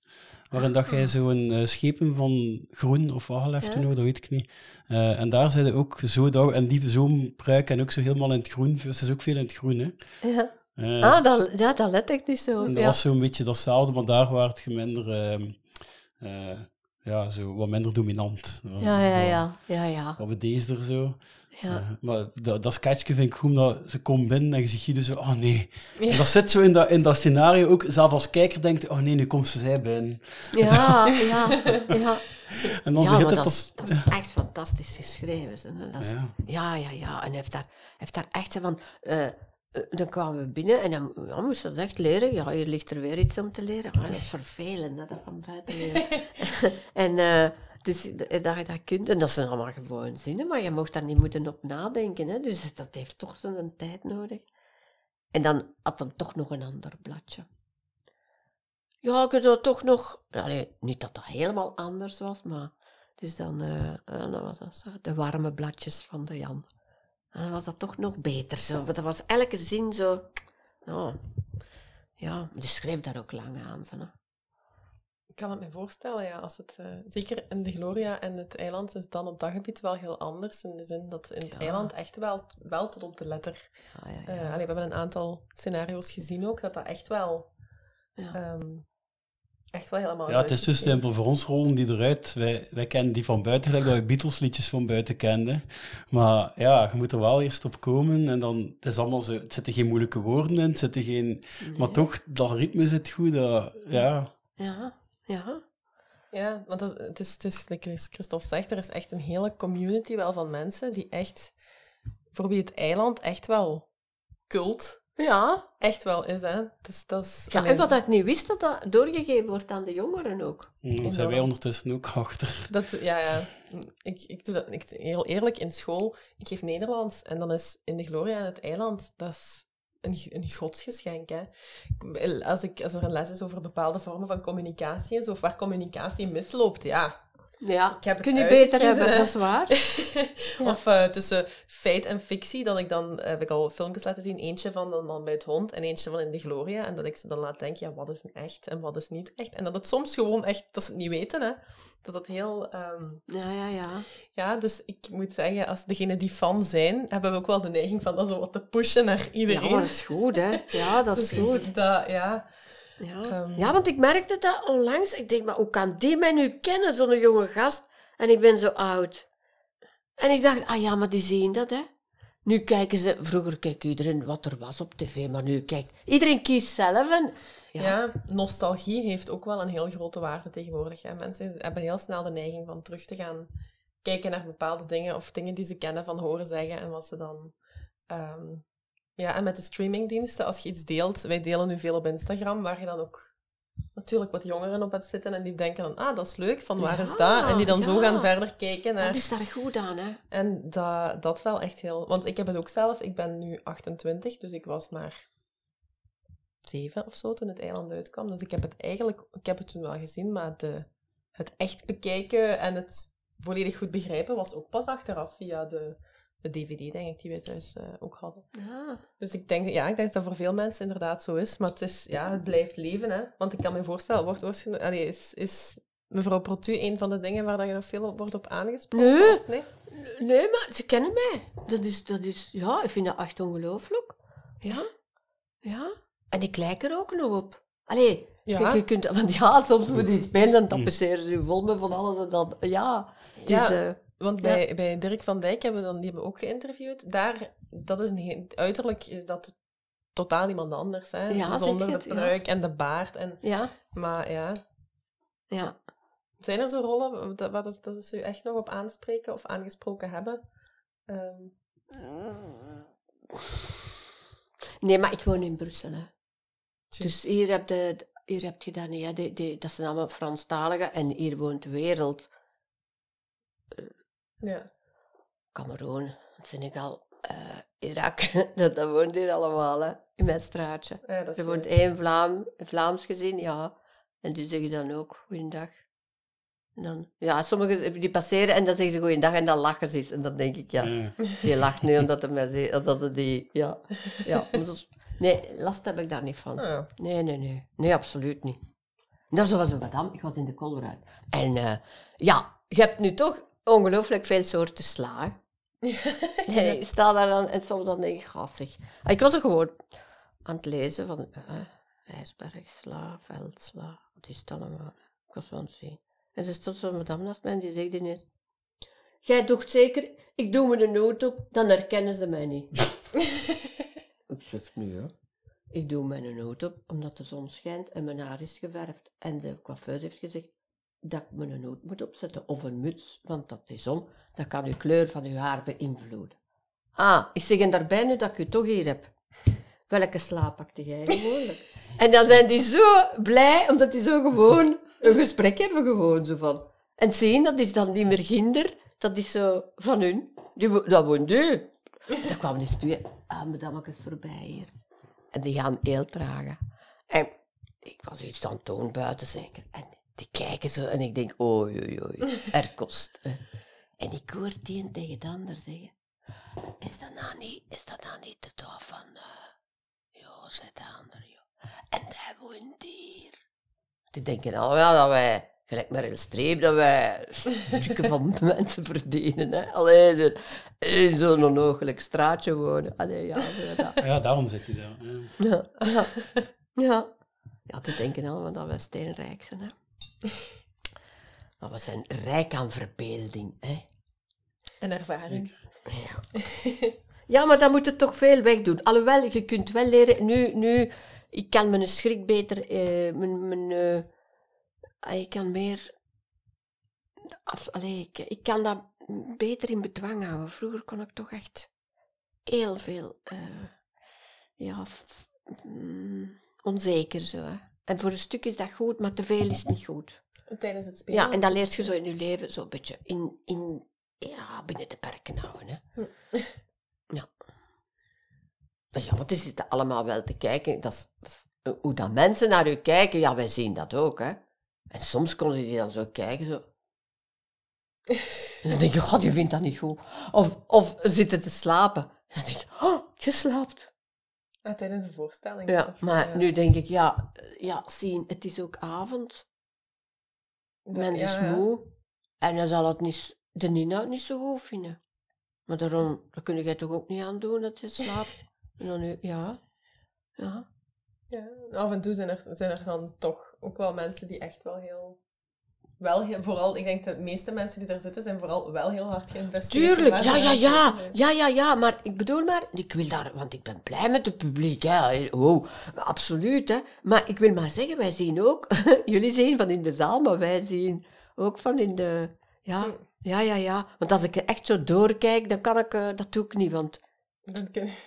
waarin dat jij zo'n eh, schepen van groen of wat heeft Ja. toen nog, dat weet ik niet. Eh, en daar zijn ook zo, dat, en die zo'n pruik en ook zo helemaal in het groen. Ze is ook veel in het groen, hè. ja. Eh, Ah, dat, ja, dat let ik niet zo. en op, dat Ja. was zo'n beetje datzelfde, maar daar werd je minder, ehm, eh, ja, zo wat minder dominant. Ja, ja, ja. Ja, ja. Wat bedeesder zo. Ja. Eh, maar dat, dat sketchje vind ik goed, omdat ze komt binnen en je ziet Guido zo, oh nee. En dat zit zo in dat, in dat scenario ook, zelf als kijker denkt, oh nee, nu komt ze zij binnen. Ja, [LAUGHS] ja, ja. En dan ja, maar dat, is, dat is echt fantastisch geschreven. Dat is, Ja. ja. ja, En hij heeft daar, heeft daar echt... Van, eh, dan kwamen we binnen en dan ja, moest dat echt leren. Ja, hier ligt er weer iets om te leren. Maar dat is vervelend, hè, dat van buiten leren. [LAUGHS] en dus d- dat je dat kunt. En dat zijn allemaal gewoon zinnen, maar je mocht daar niet moeten op nadenken. Hè. Dus dat heeft toch zo'n tijd nodig. En dan had hem toch nog een ander bladje. Ja, ik zou toch nog... Niet dat dat helemaal anders was, maar... Dus dan, eh, eh, dan was dat zo, de warme bladjes van de Jan. En dan was dat toch nog beter zo. Want dat was elke zin zo... Ja, die schreef daar ook lang aan. Ik kan het me voorstellen, ja. Als het, eh, zeker in de Gloria en het eiland is dan op dat gebied wel heel anders. In de zin dat in het Ja. eiland echt wel, wel tot op de letter... Ja, ja. eh, allee, we hebben een aantal scenario's gezien ook, dat dat echt wel... Ja. ehm, echt wel helemaal Ja, het is dus simpel. Voor ons rollen die eruit. Wij, wij kennen die van buiten, gelijk dat we Beatles-liedjes van buiten kenden. Maar ja, je moet er wel eerst op komen. En dan het is allemaal zo... Het zitten geen moeilijke woorden in, het zitten geen... Maar toch, dat ritme zit goed. Dat, ja... Ja, ja. Ja, want dat, het is, het is, like Christophe zegt, er is echt een hele community wel van mensen die echt, voor wie het eiland echt wel cult Ja, echt wel is, hè. Dus dat is... ja en wat ik niet wist, dat dat doorgegeven wordt aan de jongeren ook. Daar zijn wij ondertussen ook achter. Dat, ja, ja. Ik, ik doe dat ik, heel eerlijk in school. Ik geef Nederlands en dan is in de Gloria en het eiland, dat is een, een godsgeschenk. Hè. Als, ik, als er een les is over bepaalde vormen van communicatie en zo, of waar communicatie misloopt, ja. Ja, Ik heb het kun je beter hebben, hè. dat is waar. [LAUGHS] Of eh, tussen feit en fictie, dat ik dan, eh, heb ik al filmpjes laten zien, eentje van de man bij het hond en eentje van in de Gloria. En dat ik ze dan laat denken, ja, wat is echt en wat is niet echt. En dat het soms gewoon echt, dat ze het niet weten, hè. Dat het heel... ehm, Ja, ja, ja. ja, dus ik moet zeggen, als degenen die fan zijn, hebben we ook wel de neiging van dat zo wat te pushen naar iedereen. Ja, maar dat is goed, hè. Ja, dat is [LAUGHS] Dus goed. Dat, ja. Ja. Ehm. ja, want ik merkte dat onlangs. Ik denk, maar hoe kan die mij nu kennen, zo'n jonge gast? En ik ben zo oud. En ik dacht, ah ja, maar die zien dat, hè. Nu kijken ze... Vroeger keek iedereen wat er was op tv, maar nu kijkt... Iedereen kiest zelf en... Ja. Ja. nostalgie heeft ook wel een heel grote waarde tegenwoordig. Hè. Mensen hebben heel snel de neiging van terug te gaan kijken naar bepaalde dingen of dingen die ze kennen van horen zeggen en wat ze dan. ehm, ja, en met de streamingdiensten, als je iets deelt, wij delen nu veel op Instagram, waar je dan ook natuurlijk wat jongeren op hebt zitten en die denken dan, ah, dat is leuk, van waar Ja, is dat? En die dan zo gaan verder kijken naar... Dat is daar goed aan, hè. En dat, dat wel echt heel... Want ik heb het ook zelf. Ik ben nu 28, dus ik was maar zeven of zo toen het eiland uitkwam. Dus ik heb het eigenlijk... Ik heb het toen wel gezien, maar de, het echt bekijken en het volledig goed begrijpen was ook pas achteraf via de, de DVD, denk ik, die wij thuis eh, ook hadden. Ja. Dus ik denk, ja, ik denk dat dat voor veel mensen inderdaad zo is. Maar het, is, ja, het blijft leven, hè. Want ik kan me voorstellen, wordt, wordt, allee, is, is mevrouw Protu een van de dingen waar dat je nog veel op wordt op aangesproken? Nee. Nee? Nee, maar ze kennen mij. Dat is, dat is, ja, ik vind dat echt ongelooflijk. Ja, ja. En ik lijk er ook nog op. Allee, Ja. kijk, je kunt, want ja, soms moet je iets spelen, dan tapeceren ze je vol met van alles en dan, ja. Het is, Ja. eh, Want bij, bij Dirk van Dijk hebben we dan, die hebben we ook geïnterviewd. Daar, dat is een, uiterlijk is dat totaal iemand anders. Hè? Ja, Zonder de het, ja. pruik en de baard. En, ja, maar ja, ja. zijn er zo rollen dat, waar dat, dat ze u echt nog op aanspreken of aangesproken hebben? Ehm, Nee, maar ik woon in Brussel, hè. Dus hier heb, je, hier heb je dat niet, hè. Die, die, dat zijn allemaal Franstaligen en hier woont de wereld. Ja. Cameroen, Senegal, eh, Irak, [LAUGHS] dat, dat woont hier allemaal, hè. In mijn straatje. Ja, dat Er woont één Vlaam, een Vlaams gezin, ja. En die zeggen dan ook goeiedag. En dan, ja, sommigen die passeren en dan zeggen ze goeiedag en dan lachen ze eens. En dan denk ik, ja, Ja. [LAUGHS] die lacht nu omdat hij mij zegt, omdat ze die, ja. ja dat nee, last heb ik daar niet van. Ah, ja. Nee, nee, nee. Nee, absoluut niet. Zo was een madame, ik was in de Colruyt. En eh, ja, je hebt nu toch ongelooflijk veel soorten sla. [LAUGHS] Nee, ik sta daar dan en soms dan denk ik, "Ga, zeg. Ah, Ik was er gewoon aan het lezen van eh, ijsbergsla, veldsla, wat is het allemaal? Ik was zo aan het zien. En er stond zo'n madame naast mij en die zegt ineens, jij doet zeker, ik doe me een noot op, dan herkennen ze mij niet. [LAUGHS] ik zeg, nu ja. Ik doe mijn noot op, omdat de zon schijnt en mijn haar is geverfd. En de coiffeuse heeft gezegd dat ik mijn noot moet opzetten, of een muts, want dat die zon, dat kan uw kleur van uw haar beïnvloeden. Ah, ik zeg en daarbij nu dat ik u toch hier heb. Welke slaap pakte jij gewoonlijk? [LAUGHS] en dan zijn die zo blij, omdat die zo gewoon een gesprek hebben, gewoon zo van. En zien, dat is dan niet meer ginder, dat is zo van hun. Die, dat woont u. Daar kwamen dus twee madammetjes voorbij hier. En die gaan heel tragen. En ik was iets aan het doen buiten zeker. En die kijken zo en ik denk, oei, oei, oei, er kost. En ik hoor die een tegen de ander zeggen, is dat nou niet, is dat nou niet de dood van, uh, joh, zei de ander, joh. En hij woont hier. Die denken allemaal dat wij, gelijk Meryl Streep, dat wij stukken van [LAUGHS] mensen verdienen. Hè. Alleen in zo'n onogelijk straatje wonen. Allee, ja, zo dat. [LAUGHS] ja, daarom zit hij daar. Ja. Ja, ja. ja. Ja, die denken allemaal dat wij steenrijk zijn. Hè. Maar we zijn rijk aan verbeelding. Hè. En ervaring. Ja. [LAUGHS] ja, maar dan moet je toch veel wegdoen. Alhoewel, je kunt wel leren... Nu, nu ik kan mijn schrik beter... eh, mijn, mijn, eh, ah, ik kan meer... Af, allee, ik, ik kan dat beter in bedwang houden. Vroeger kon ik toch echt heel veel... eh, ja, f- mm, onzeker zo. Hè. En voor een stuk is dat goed, maar te veel is niet goed. Tijdens het spelen. Ja, en dat leert je zo in je leven zo een beetje in, in, ja, binnen de perken houden. Hè. [LAUGHS] Ja. Ja, want is het allemaal wel te kijken. Dat is, dat is- hoe dat mensen naar u kijken, ja, wij zien dat ook. Hè. En soms konden ze dan zo kijken, zo... [LAUGHS] En dan denk je, god, je vindt dat niet goed. Of, of zitten te slapen. En dan denk je, oh, je slaapt. Ah, tijdens een voorstelling. Ja, of, maar nu denk ik, ja, ja, zien, het is ook avond. dat- Mens is ja, ja. moe. En dan zal het niet, de inhoud niet zo goed vinden. Maar daarom, dat kun je toch ook niet aan doen dat je [LAUGHS] slaapt. En dan nu, ja, ja. Ja, af en toe zijn er, zijn er dan toch ook wel mensen die echt wel heel... Wel heel, vooral, ik denk dat de meeste mensen die daar zitten, zijn vooral wel heel hard geïnvesteerd. Tuurlijk, ja, ja, ja, ja, ja, ja, maar ik bedoel maar, ik wil daar, want ik ben blij met het publiek, hè. Oh, absoluut, hè. Maar ik wil maar zeggen, wij zien ook, [LAUGHS] jullie zien van in de zaal, maar wij zien ook van in de, ja, Hm. ja, ja, ja. Want als ik echt zo doorkijk, dan kan ik, eh, dat doe ik niet, want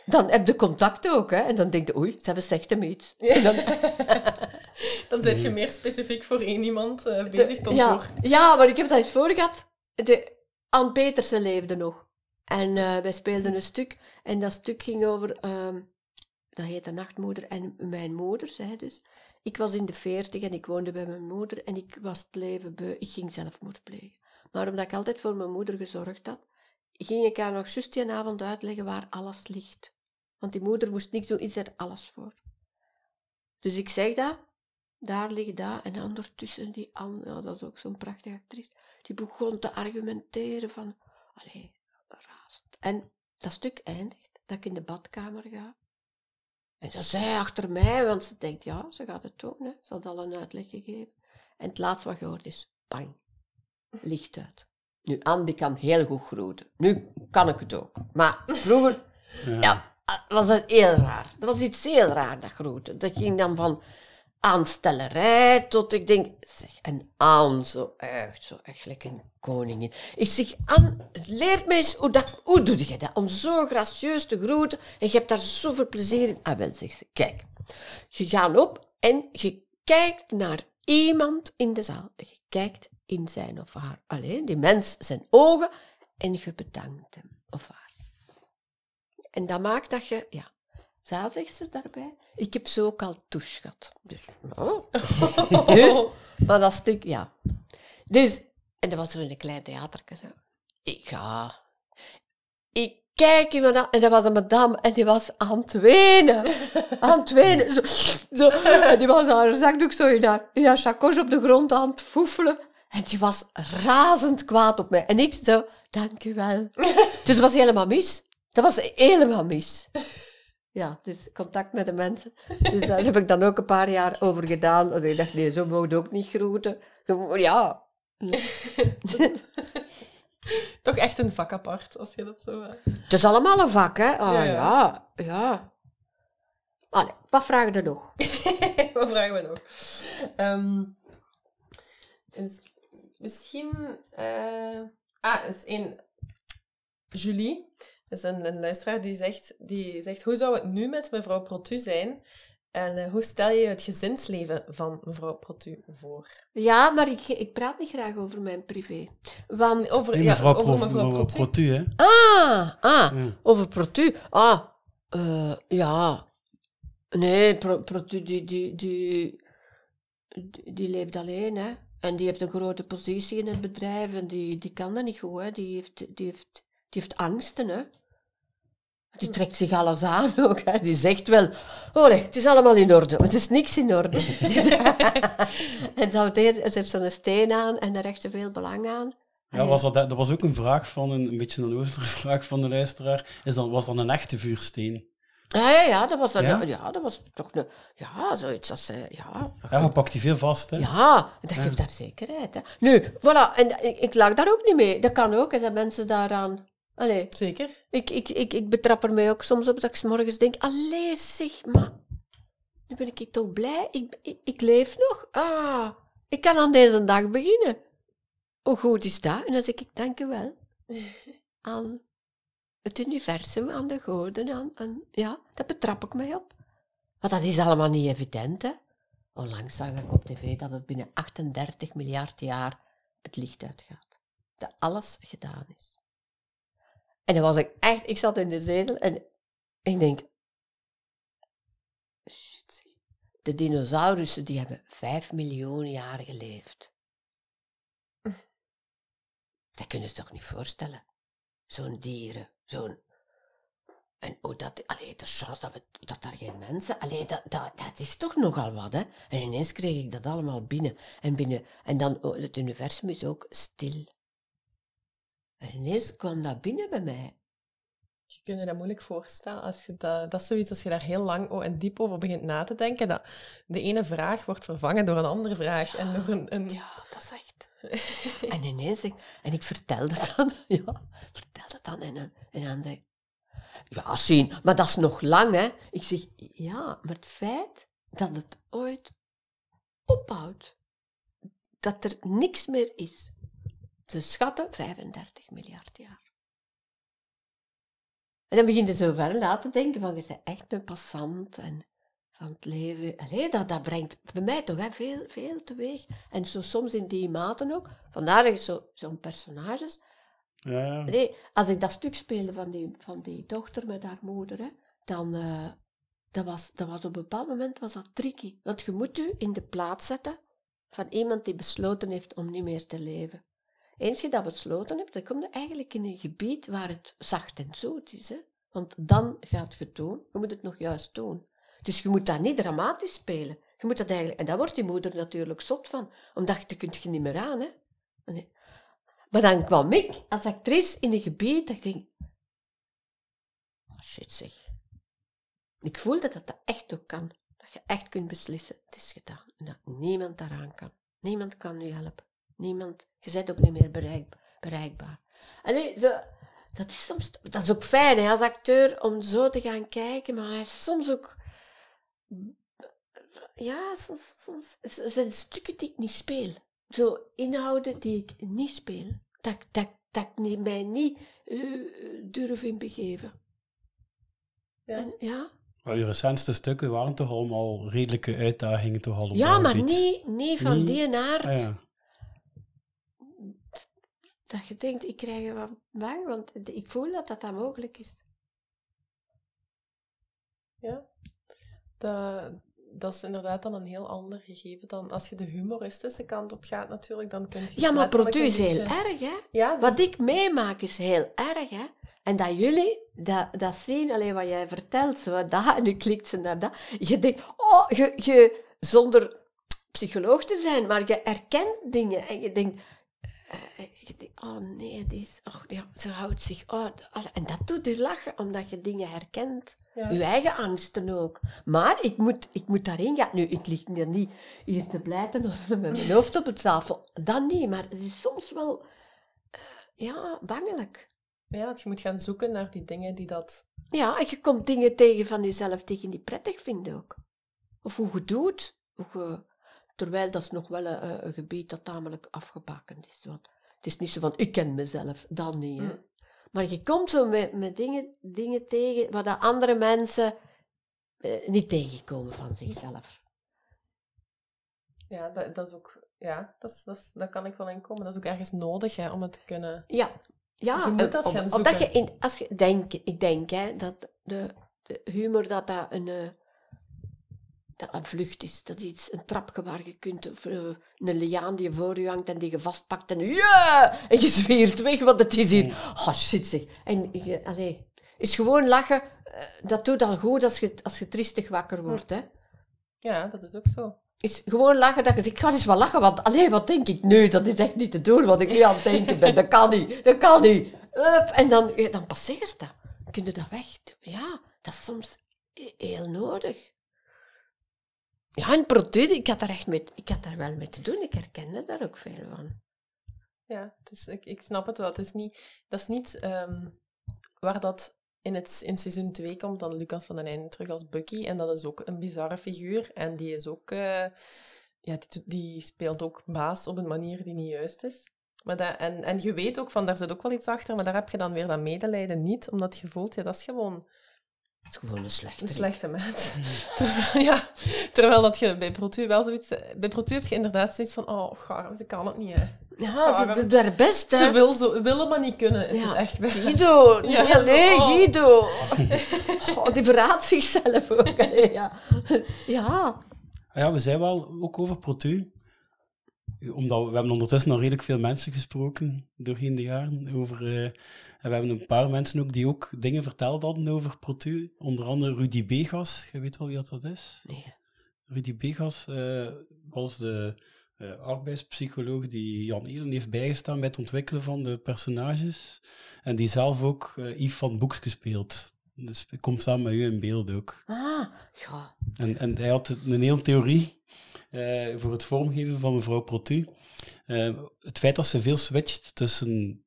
dan heb je contact ook, hè. En dan denk je, oei, ze hebben zegt hem iets. En dan, [LAUGHS] Dan zit je meer specifiek voor één iemand eh, bezig dan ja, voor... ja, maar ik heb dat eens voor gehad. De, Anne Petersen leefde nog. En eh, wij speelden een stuk. En dat stuk ging over... ehm, dat heette Nachtmoeder en mijn moeder, zei dus. Ik was in de veertig en ik woonde bij mijn moeder. En ik was het leven beu. Ik ging zelfmoord plegen. Maar omdat ik altijd voor mijn moeder gezorgd had, ging ik haar nog juist die avond uitleggen waar alles ligt. Want die moeder moest niks doen, iets er alles voor. Dus ik zeg dat, daar ligt dat. En ondertussen die Anne, ja, dat is ook zo'n prachtige actrice, die begon te argumenteren van, allee, razend. En dat stuk eindigt, dat ik in de badkamer ga. En ze zei achter mij, want ze denkt, ja, ze gaat het doen, hè. ze had al een uitleg gegeven. En het laatste wat je hoort is, bang, licht uit. Nu, Anne die kan heel goed groeten. Nu kan ik het ook. Maar vroeger, Ja. ja, was dat heel raar. Dat was iets heel raar, dat groeten. Dat ging dan van aanstellerij tot ik denk, zeg, en aan, zo echt, zo echt lekker een koningin. Ik zeg, aan, leert mij eens, hoe, dat, hoe doe je dat? Om zo gracieus te groeten en je hebt daar zoveel plezier in. Ah, wel, zegt ze, kijk. Je gaat op en je kijkt naar iemand in de zaal. Je kijkt in zijn of haar, alleen die mens zijn ogen en je bedankt hem of haar. En dat maakt dat je, ja, za zegt ze daarbij, ik heb zo ook al douche gehad. Dus, oh. [LAUGHS] dus, maar dat stuk, ja. Dus, en dat was er in een klein theatertje zo. Ik ga, ik kijk iemand aan, en dat was een madame, en die was aan het wenen. Aan het wenen, zo, zo. En die was haar zakdoek zo in haar, in haar chacos op de grond aan het foefelen. En die was razend kwaad op mij. En ik zo, dank u wel. [LAUGHS] Dus het was helemaal mis. Dat was helemaal mis. Ja, dus contact met de mensen. [LAUGHS] Dus daar heb ik dan ook een paar jaar over gedaan. En ik dacht, nee, zo moet je ook niet groeten. Ja. [LAUGHS] Toch echt een vak apart, als je dat zo... eh. Het is allemaal een vak, hè? Ah, Ja, ja, ja. ja. Allee, wat vragen er nog? [LAUGHS] Wat vragen we nog? Ehm, misschien... eh, ah, is een... Julie, dat is een, een luisteraar die zegt, die zegt... Hoe zou het nu met mevrouw Protu zijn? En eh, hoe stel je het gezinsleven van mevrouw Protu voor? Ja, maar ik, ik praat niet graag over mijn privé. Want... Over, Nee, ja, mevrouw, over mevrouw mevrouw Protu. Protu, hè. Ah, ah, Ja. over Protu. Ah, eh, ja. Nee, Pro, Protu, die, die, die, die, die leeft alleen, hè. En die heeft een grote positie in het bedrijf en die, die kan dat niet goed, hè. Die heeft, die heeft, die heeft angsten, hè. Die trekt zich alles aan ook, hè. Die zegt wel, oh nee, het is allemaal in orde. Maar het is niks in orde. [LAUGHS] en ze, ze heeft zo'n steen aan en daar hecht ze veel belang aan. Ja, was dat, dat was ook een vraag van, een, een beetje een oudere vraag van de luisteraar. Is dat, was dat een echte vuursteen? Ja, ja, ja, dat was, dan, Ja? ja? dat was toch een, ja, zoiets als, eh, ja, Ja, je pakt die veel vast, hè? ja, dat Ja. geeft daar zekerheid. Hè. Nu, voilà, en ik, ik lag daar ook niet mee. Dat kan ook, er zijn mensen daaraan, allee, Zeker. ik, ik, ik, ik betrap er mij ook soms op dat ik 's morgens denk, allee zeg, maar, nu ben ik toch blij, ik, ik, ik leef nog, ah, ik kan aan deze dag beginnen. Hoe goed is dat? En dan zeg ik, dank u wel, [LAUGHS] aan het universum, aan de goden, aan, aan, ja, daar betrap ik mij op. Want dat is allemaal niet evident, hè. Onlangs zag ik op tv dat het binnen 38 miljard jaar het licht uitgaat. Dat alles gedaan is. En dan was ik echt, ik zat in de zetel en ik denk, shit, de dinosaurussen die hebben 5 miljoen jaar geleefd. Dat kunnen ze toch niet voorstellen? Zo'n dieren, zo'n... En hoe dat... Allee, de chance dat, we, dat daar geen mensen... Allee, dat, dat, dat is toch nogal wat, hè? En ineens kreeg ik dat allemaal binnen. En, binnen, en dan, oh, het universum is ook stil. En ineens kwam dat binnen bij mij. Je kunt je dat moeilijk voorstellen. Als je dat, dat is zoiets als je daar heel lang en diep over begint na te denken. Dat de ene vraag wordt vervangen door een andere vraag. En door een, een... Ja, dat is echt... en ineens, ik, en ik vertelde het [LAUGHS] dan, ja, vertelde het dan. En, dan- en dan zei ik, ja, zien, maar dat is nog lang, hè. Ik zeg, ja, maar het feit dat het ooit ophoudt, dat er niks meer is. Ze schatten 35 miljard jaar. En dan begin je zo ver na te denken van, je bent echt een passant en van het leven. Allee, dat, dat brengt bij mij toch hè, veel, veel teweeg. En zo soms in die maten ook. Vandaar je zo- zo'n personages... Ja. Allee, als ik dat stuk speelde van die, van die dochter met haar moeder, hè, dan... eh, dat was, dat was op een bepaald moment was dat tricky. Want je moet u in de plaats zetten van iemand die besloten heeft om niet meer te leven. Eens je dat besloten hebt, dan kom je eigenlijk in een gebied waar het zacht en zoet is. Hè? Want dan gaat je het doen. Je moet het nog juist doen. Dus je moet dat niet dramatisch spelen. Je moet dat eigenlijk... En daar wordt die moeder natuurlijk zot van. Omdat je kunt je niet meer aan. Hè? Maar dan kwam ik als actrice in een gebied dat ik denk... Oh, shit zeg. Ik voelde dat dat echt ook kan. Dat je echt kunt beslissen. Het is gedaan. En dat niemand daaraan kan. Niemand kan je helpen. Niemand. Je bent ook niet meer bereik, bereikbaar. Allee, zo, dat is soms... Dat is ook fijn hè, als acteur om zo te gaan kijken. Maar hij is soms ook... Ja, soms, soms zijn stukken die ik niet speel. Zo inhouden die ik niet speel. Dat, ik- dat, dat ik niet- mij niet eh, durf in begeven. Ja. En, ja? Maar je recentste stukken waren toch allemaal redelijke uitdagingen toch al op ja, maar niet, niet van Niet- die aard. Ah, ja. Dat je denkt, ik krijg er wat bang, want ik voel dat dat, dat mogelijk is. Ja. Dat, dat is inderdaad dan een heel ander gegeven dan als je de humoristische kant op gaat natuurlijk. Dan kun je Ja, maar een is heel erg, hè? Ja, dus- Wat ik meemaak is heel erg, hè? En dat jullie dat, dat zien, alleen wat jij vertelt, zo dat, en nu klikt ze naar dat. Je denkt, oh, je, je, zonder psycholoog te zijn, maar je herkent dingen en je denkt, eh, je denkt oh nee, die is, oh, ja, ze houdt zich, oh, d- en dat doet je lachen, omdat je dingen herkent. Ja. Je eigen angsten ook. Maar ik moet, ik moet daarin gaan. Nu, ik lig niet hier te blijten of [LAUGHS] met mijn hoofd op de tafel. Dat niet, maar het is soms wel, eh, ja, bangelijk. Ja, je moet gaan zoeken naar die dingen die dat... Ja, en je komt dingen tegen van jezelf die je niet prettig vindt ook. Of hoe je doet. Hoe je, terwijl dat is nog wel een, een gebied dat tamelijk afgebakend is. Want het is niet zo van, ik ken mezelf, dan niet. Hè. Mm. Maar je komt zo met, met dingen, dingen tegen wat dat andere mensen eh, niet tegenkomen van zichzelf. Ja, dat, dat is ook... Ja, dat, is, dat, is, dat kan ik wel inkomen. Dat is ook ergens nodig hè, om het te kunnen... Ja, ja Je moet dat om- gaan omdat je in, als je denk, ik denk hè, dat de, de humor dat dat een, eh, dat een vlucht is. Dat is iets, een trapje waar je kunt, of eh, een liaan die voor je hangt en die je vastpakt en ja, en je zwiert weg, want het is hier, oh shit zeg. En je, is gewoon lachen, eh, dat doet al goed als je, als je triestig wakker wordt, hè. Ja, dat is ook zo. Is gewoon lachen dat je zegt, ik ga eens wel lachen, want alleen wat denk ik? Nee, dat is echt niet te doen wat ik nu aan het denken ben. Dat kan niet, dat kan niet. En dan, dan passeert dat. Kun je dat weg doen? Ja, dat is soms he- heel nodig. Ja, en product, ik had daar echt met, ik had daar wel mee te doen. Ik herkende daar ook veel van. Ja, is, ik, ik snap het wel. Het is niet, dat is niet ehm, waar dat in, het, in seizoen 2 komt dan Lucas van den Einde terug als Bucky. En dat is ook een bizarre figuur. En die is ook... eh, ja, die, die speelt ook baas op een manier die niet juist is. Maar dat, en, en je weet ook van, daar zit ook wel iets achter, maar daar heb je dan weer dat medelijden niet, omdat je voelt, ja, dat is gewoon Het is gewoon een slechte. een slechte mens. [LAUGHS] Terwijl, ja, terwijl dat je bij Protu wel zoiets... Bij Protu heb je inderdaad zoiets van, oh, gaar, ze kan het niet, hè. Ja, ze doen haar best, hè. Ze wil zo, willen maar niet kunnen, is Ja. het echt bij haar. Guido, [LAUGHS] Ja, ja, nee, zo, oh. Guido. [LAUGHS] Oh, die verraadt zichzelf ook. hè, Ja. ja. Ah Ja, we zijn wel ook over Protu. omdat we hebben ondertussen al redelijk veel mensen gesproken doorheen de jaren. Over, eh, en we hebben een paar mensen ook die ook dingen verteld hadden over Protu. Onder andere Rudy Begas. Je weet wel wie dat, dat is? Nee. Rudy Begas eh, was de eh, arbeidspsycholoog die Jan Elen heeft bijgestaan bij het ontwikkelen van de personages. En die zelf ook eh, Yves van Boeks gespeeld. Dus ik kom samen met u in beeld ook. Ah, ja. En, en hij had een hele theorie voor het vormgeven van mevrouw Protu. Het feit dat ze veel switcht tussen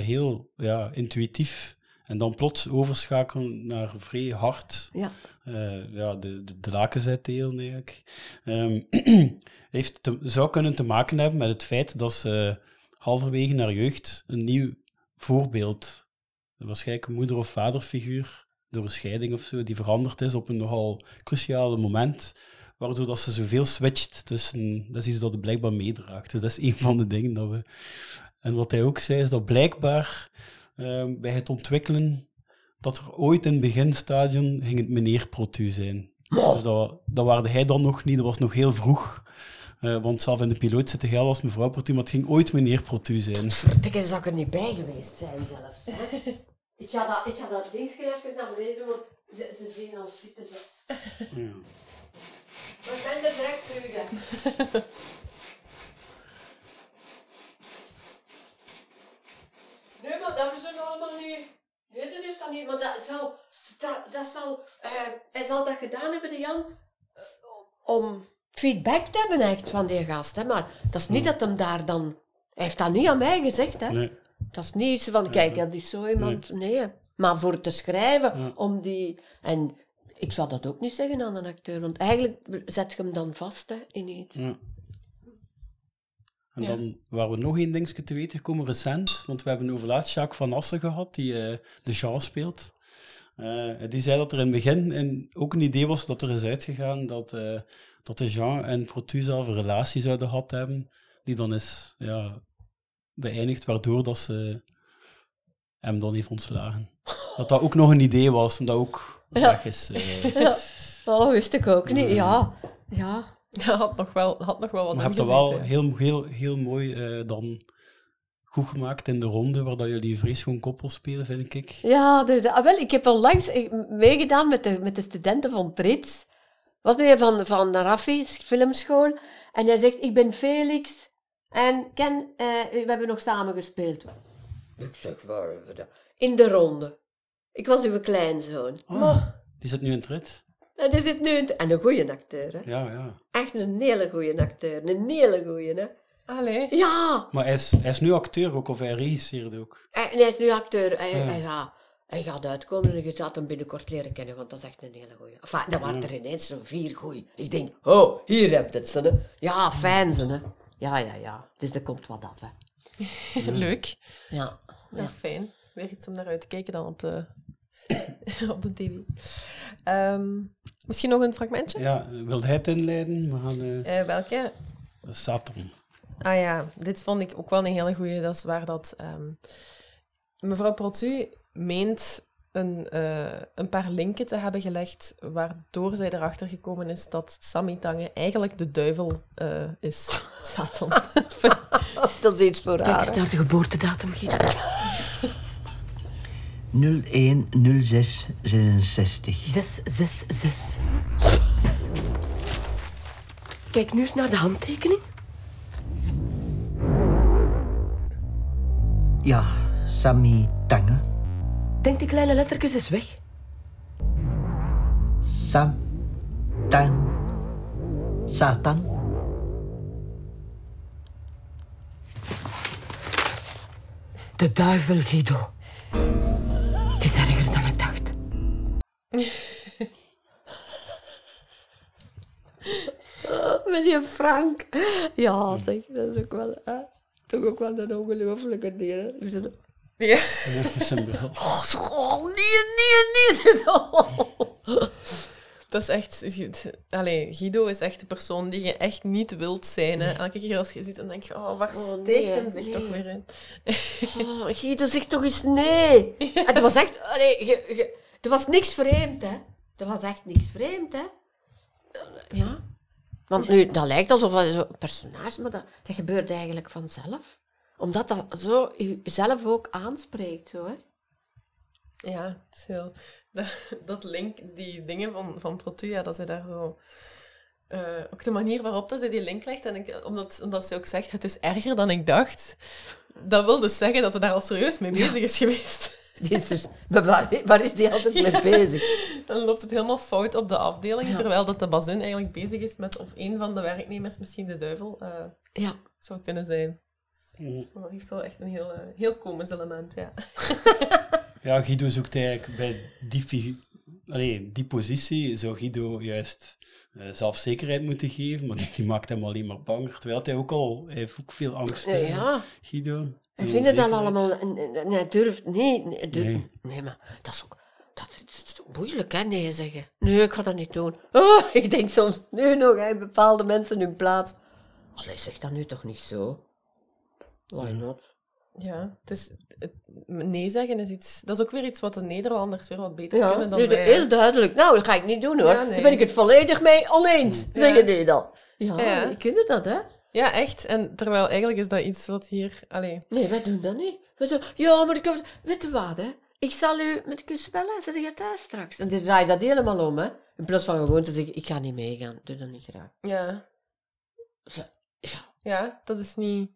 heel ja, intuïtief en dan plots overschakelen naar vrij hard. Ja. Eh, ja, de, de, de lakens uitdelen eigenlijk. Ehm, [CLEARS THROAT] heeft te- zou kunnen te maken hebben met het feit dat ze halverwege haar jeugd een nieuw voorbeeld, waarschijnlijk een moeder- of vaderfiguur, door een scheiding of zo, die veranderd is op een nogal cruciale moment, waardoor dat ze zoveel switcht tussen... Dat is iets dat het blijkbaar meedraagt. Dus dat is een van de dingen dat we... En wat hij ook zei, is dat blijkbaar ehm, bij het ontwikkelen dat er ooit in het beginstadium ging het meneer Protu zijn. Dus dat, dat waarde hij dan nog niet, dat was nog heel vroeg. Eh, want zelf in de piloot zit hij als mevrouw Protu, maar het ging ooit meneer Protu zijn. Vertikken zou ik er niet bij geweest zijn zelfs. hè. [LAUGHS] ik, ga dat, ik ga dat dingetje even naar beneden doen, want ze, ze zien ons zitten. Ja. We zijn er direct terug. [LAUGHS] hè. Nee, maar dat is er allemaal niet. Nee, dat heeft dat niet. Maar dat zal, dat, dat zal, eh, hij zal dat gedaan hebben, de Jan, eh, om feedback te hebben echt van die gast. Hè. Maar dat is niet dat hem daar dan... Hij heeft dat niet aan mij gezegd, hè. Nee. Dat is niet iets van, kijk, dat is zo iemand... Nee. Maar voor te schrijven, Ja. om die... En ik zou dat ook niet zeggen aan een acteur, want eigenlijk zet je hem dan vast hè, in iets. Ja. En Ja. dan waren we nog één dingetje te weten gekomen recent, want we hebben over laatst Jacques van Assen gehad, die eh, de Jean speelt. Eh, die zei dat er in het begin en ook een idee was dat er is uitgegaan dat, eh, dat de Jean en Protu zelf een relatie zouden gehad hebben, die dan is ja, beëindigd, waardoor dat ze hem dan heeft ontslagen. Dat dat ook nog een idee was, omdat ook Ja. weg is. [LAUGHS] Ja, dat wist ik ook niet. Ja, ja. [LAUGHS] Ja, had nog wel, had nog wel wat Maar je hebt dat wel heel, heel, heel mooi eh, dan goed gemaakt in de ronde, waar dat jullie vreselijk koppel spelen, vind ik. Ja, de, de- ah, wel, ik heb onlangs eh, meegedaan met de, met de studenten van Trits. Was nu van, van Raffi, filmschool. En hij zegt, ik ben Felix. En Ken, eh, we hebben nog samen gespeeld. Ik zeg, waar hebben we dat? In de ronde. Ik was uw kleinzoon. Ah, Maar, die zit nu in het en die zit nu. En een goeie acteur, hè. Ja, ja. Echt een hele goeie acteur. Een hele goeie, hè. Allee. Ja! Maar hij is, hij is nu acteur ook, of hij regisseert ook. Hij, en hij is nu acteur. Hij, Ja. hij, gaat, hij gaat uitkomen en je gaat hem binnenkort leren kennen, want dat is echt een hele goeie. Enfin, dat waren Ja. er ineens zo'n vier goeie. Ik denk, oh, hier heb je het, ze, hè. Ja, fijn, ze, hè. Ja, ja, ja. Dus er komt wat af, hè. [LAUGHS] Leuk. Ja. Ja, fijn. Weer iets om naar uit te kijken dan op de, [LAUGHS] op de tv. Ehm, misschien nog een fragmentje? Ja, wil hij het inleiden? We gaan... eh Eh, welke? Satan. Ah ja, dit vond ik ook wel een hele goeie. Dat is waar dat... ehm, mevrouw Protu meent een, eh, een paar linken te hebben gelegd, waardoor zij erachter gekomen is dat Sammy Tange eigenlijk de duivel eh, is. [LAUGHS] Satan. [LAUGHS] dat is iets voor haar. hè. naar de geboortedatum, Guido. 010666. 666. Kijk nu eens naar de handtekening. Ja, Sammy Tange. Denk die kleine lettertjes eens weg. Sam. Tan. Satan. De duivel, Guido. Het is erger dan ik dacht. [LAUGHS] Met die Frank. Ja, zeg, dat is ook wel... Hè? Toch ook wel een ongelofelijke ding, hè. Dat- Ja. Oh, nee, nee, nee. [LAUGHS] Dat is echt... Allee, Guido is echt de persoon die je echt niet wilt zijn. Hè. Elke keer als je ziet, dan denk je, oh, waar Oh, steekt nee, hem zich nee. toch weer in? Oh, Guido, zeg toch eens nee. [LAUGHS] Het was echt... Allee, ge, er was niks vreemd, hè. Er was echt niks vreemd, hè. Ja. Want nu, dat lijkt alsof dat zo'n personage, maar dat, dat gebeurt eigenlijk vanzelf. Omdat dat zo jezelf ook aanspreekt, hè. Ja, het is heel... Dat, dat link, die dingen van, van Protu, dat ze daar zo... eh, ook de manier waarop dat ze die link legt, en ik, omdat, omdat ze ook zegt, het is erger dan ik dacht. Dat wil dus zeggen dat ze daar al serieus mee bezig is geweest. [LAUGHS] Dus, maar waar, waar is die altijd mee [LAUGHS] bezig? Dan loopt het helemaal fout op de afdeling, Ja. terwijl dat de bazin eigenlijk bezig is met of een van de werknemers misschien de duivel eh, Ja. zou kunnen zijn. Mm. Dat heeft wel echt een heel, eh, heel komisch element, ja. [LAUGHS] Ja, Guido zoekt eigenlijk bij die, allee, die positie, zou Guido juist eh, zelfzekerheid moeten geven, maar die, die maakt hem alleen maar banger. Terwijl hij ook al, hij heeft ook veel angst. hè, Ja. Guido. En vinden dat onzekerheid. allemaal... Nee, durft... Nee, nee, durf- Nee. nee. maar dat is ook... Dat is, moeilijk, hè, nee zeggen. Nee, ik ga dat niet doen. Oh, [LAUGHS] ik denk soms nu nog, hè, bepaalde mensen hun plaats. Allee, zeg dat nu toch niet zo? Why not? Ja, het is, het, nee zeggen is iets... Dat is ook weer iets wat de Nederlanders weer wat beter Ja, kunnen dan wij. heel duidelijk. Nou, dat ga ik niet doen, hoor. Ja, nee. Daar ben ik het volledig mee oneens, Ja. zeggen die dan. Ja, Ja. die kunnen dat, hè? Ja, echt. En terwijl eigenlijk is dat iets wat hier... Allee, Nee, wij doen dat niet. We zo, ja, maar ik heb... Weet je wat, hè? Ik zal u met kus bellen, zeg je thuis straks. En die draait dat helemaal om, hè? In plaats van gewoon te zeggen, ik ga niet meegaan. Doe dat niet graag. ja. Zo, ja. Ja, dat is niet...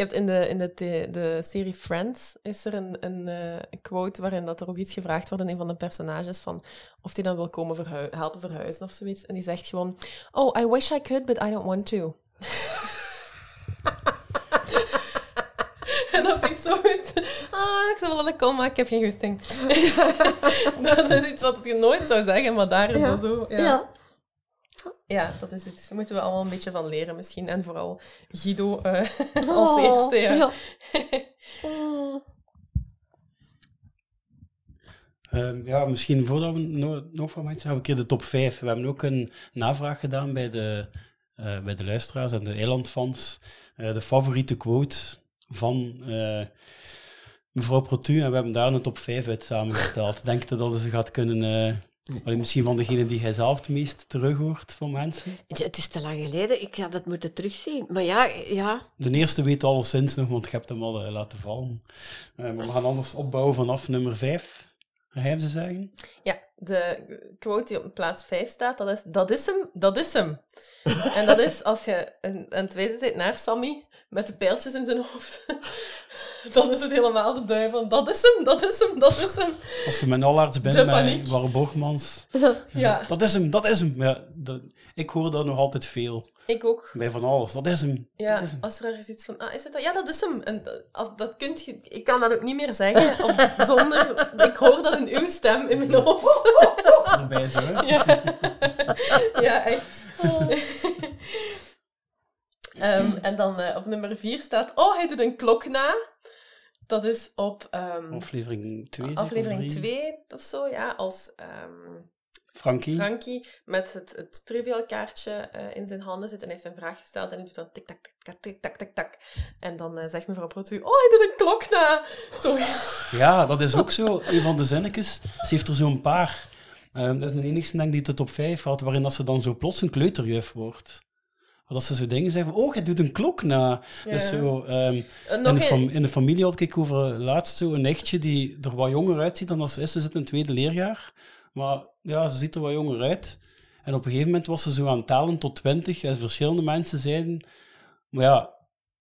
Je hebt in de, in de, de, de serie Friends is er een, een eh, quote waarin dat er ook iets gevraagd wordt aan een van de personages van of die dan wil komen helpen verhuizen of zoiets. En die zegt gewoon, oh, I wish I could, but I don't want to. [LAUGHS] en dat vind ik zo goed. Ah, ik zou wel komen, maar ik heb geen goesting. [LAUGHS] dat is iets wat je nooit zou zeggen, maar daar is Ja. zo. Ja. Ja. [LAUGHS] Ja, dat is iets. Daar moeten we allemaal een beetje van leren misschien. En vooral Guido eh, [LAUGHS] als Oh, eerste. Ja. ja. [LAUGHS] Oh. Ehm, ja, misschien voordat we no- nog van mensen hebben, een keer de top 5. We hebben ook een navraag gedaan bij de, eh, bij de luisteraars en de eilandfans. Eh, de favoriete quote van eh, mevrouw Protu. En we hebben daar een top 5 uit samengesteld. Denk je dat ze gaat kunnen... allee, misschien van degene die hij zelf het meest terug hoort van mensen. Ja, Het is te lang geleden, ik had het moeten terugzien. Maar ja, ja. De eerste weet alleszins nog, want je hebt hem al eh, laten vallen. Eh, maar we gaan anders opbouwen vanaf nummer 5. Jij ze zeggen? Ja, de quote die op plaats 5 staat, dat is, dat is hem, dat is hem. [LAUGHS] en dat is als je een, een tweede zit naar Sammy, met de pijltjes in zijn hoofd, [LAUGHS] dan is het helemaal de duivel. Dat is hem, dat is hem, dat is hem. Als je met Allards binnen De met paniek. Warre Borgmans. [LAUGHS] Ja, Dat is hem, dat is hem. Ja, dat, ik hoor dat nog altijd veel. Ik ook. Bij van alles. Dat is hem. Dat is hem. als er ergens iets van, ah, is het dat? Ja, dat is hem. En eh, als, dat kunt je, ik kan dat ook niet meer zeggen, [LAUGHS] of, zonder, ik hoor dat in uw stem in mijn hoofd. [LAUGHS] Erbij zo, hè. Ja, [LAUGHS] ja echt. Ehm, en dan eh, op nummer 4 staat, oh, hij doet een klok na. Dat is op ehm, Aflevering 2. aflevering 2 of zo, ja, als ehm, Frankie. Frankie met het, het trivial kaartje eh, in zijn handen zit en heeft een vraag gesteld en hij doet dan tik tak tik tak tik tak tik tak. En dan eh, zegt mevrouw Protu, oh, hij doet een klok na. Zo, Ja, dat is ook zo. Een van de zinnetjes. Ze heeft er zo'n paar. Ehm, dat is de enigste denk ik die het top 5 had, waarin dat ze dan zo plots een kleuterjuf wordt. Dat ze zo dingen zeggen van, oh, hij doet een klok na. Ja. Dus zo, ehm, in, de een- in de familie had ik over laatst zo een nichtje die er wat jonger uitziet dan als ze is. Ze zit in het tweede leerjaar. Maar ja, ze ziet er wat jonger uit. En op een gegeven moment was ze zo aan het tellen tot twintig. En verschillende mensen zeiden... Maar ja,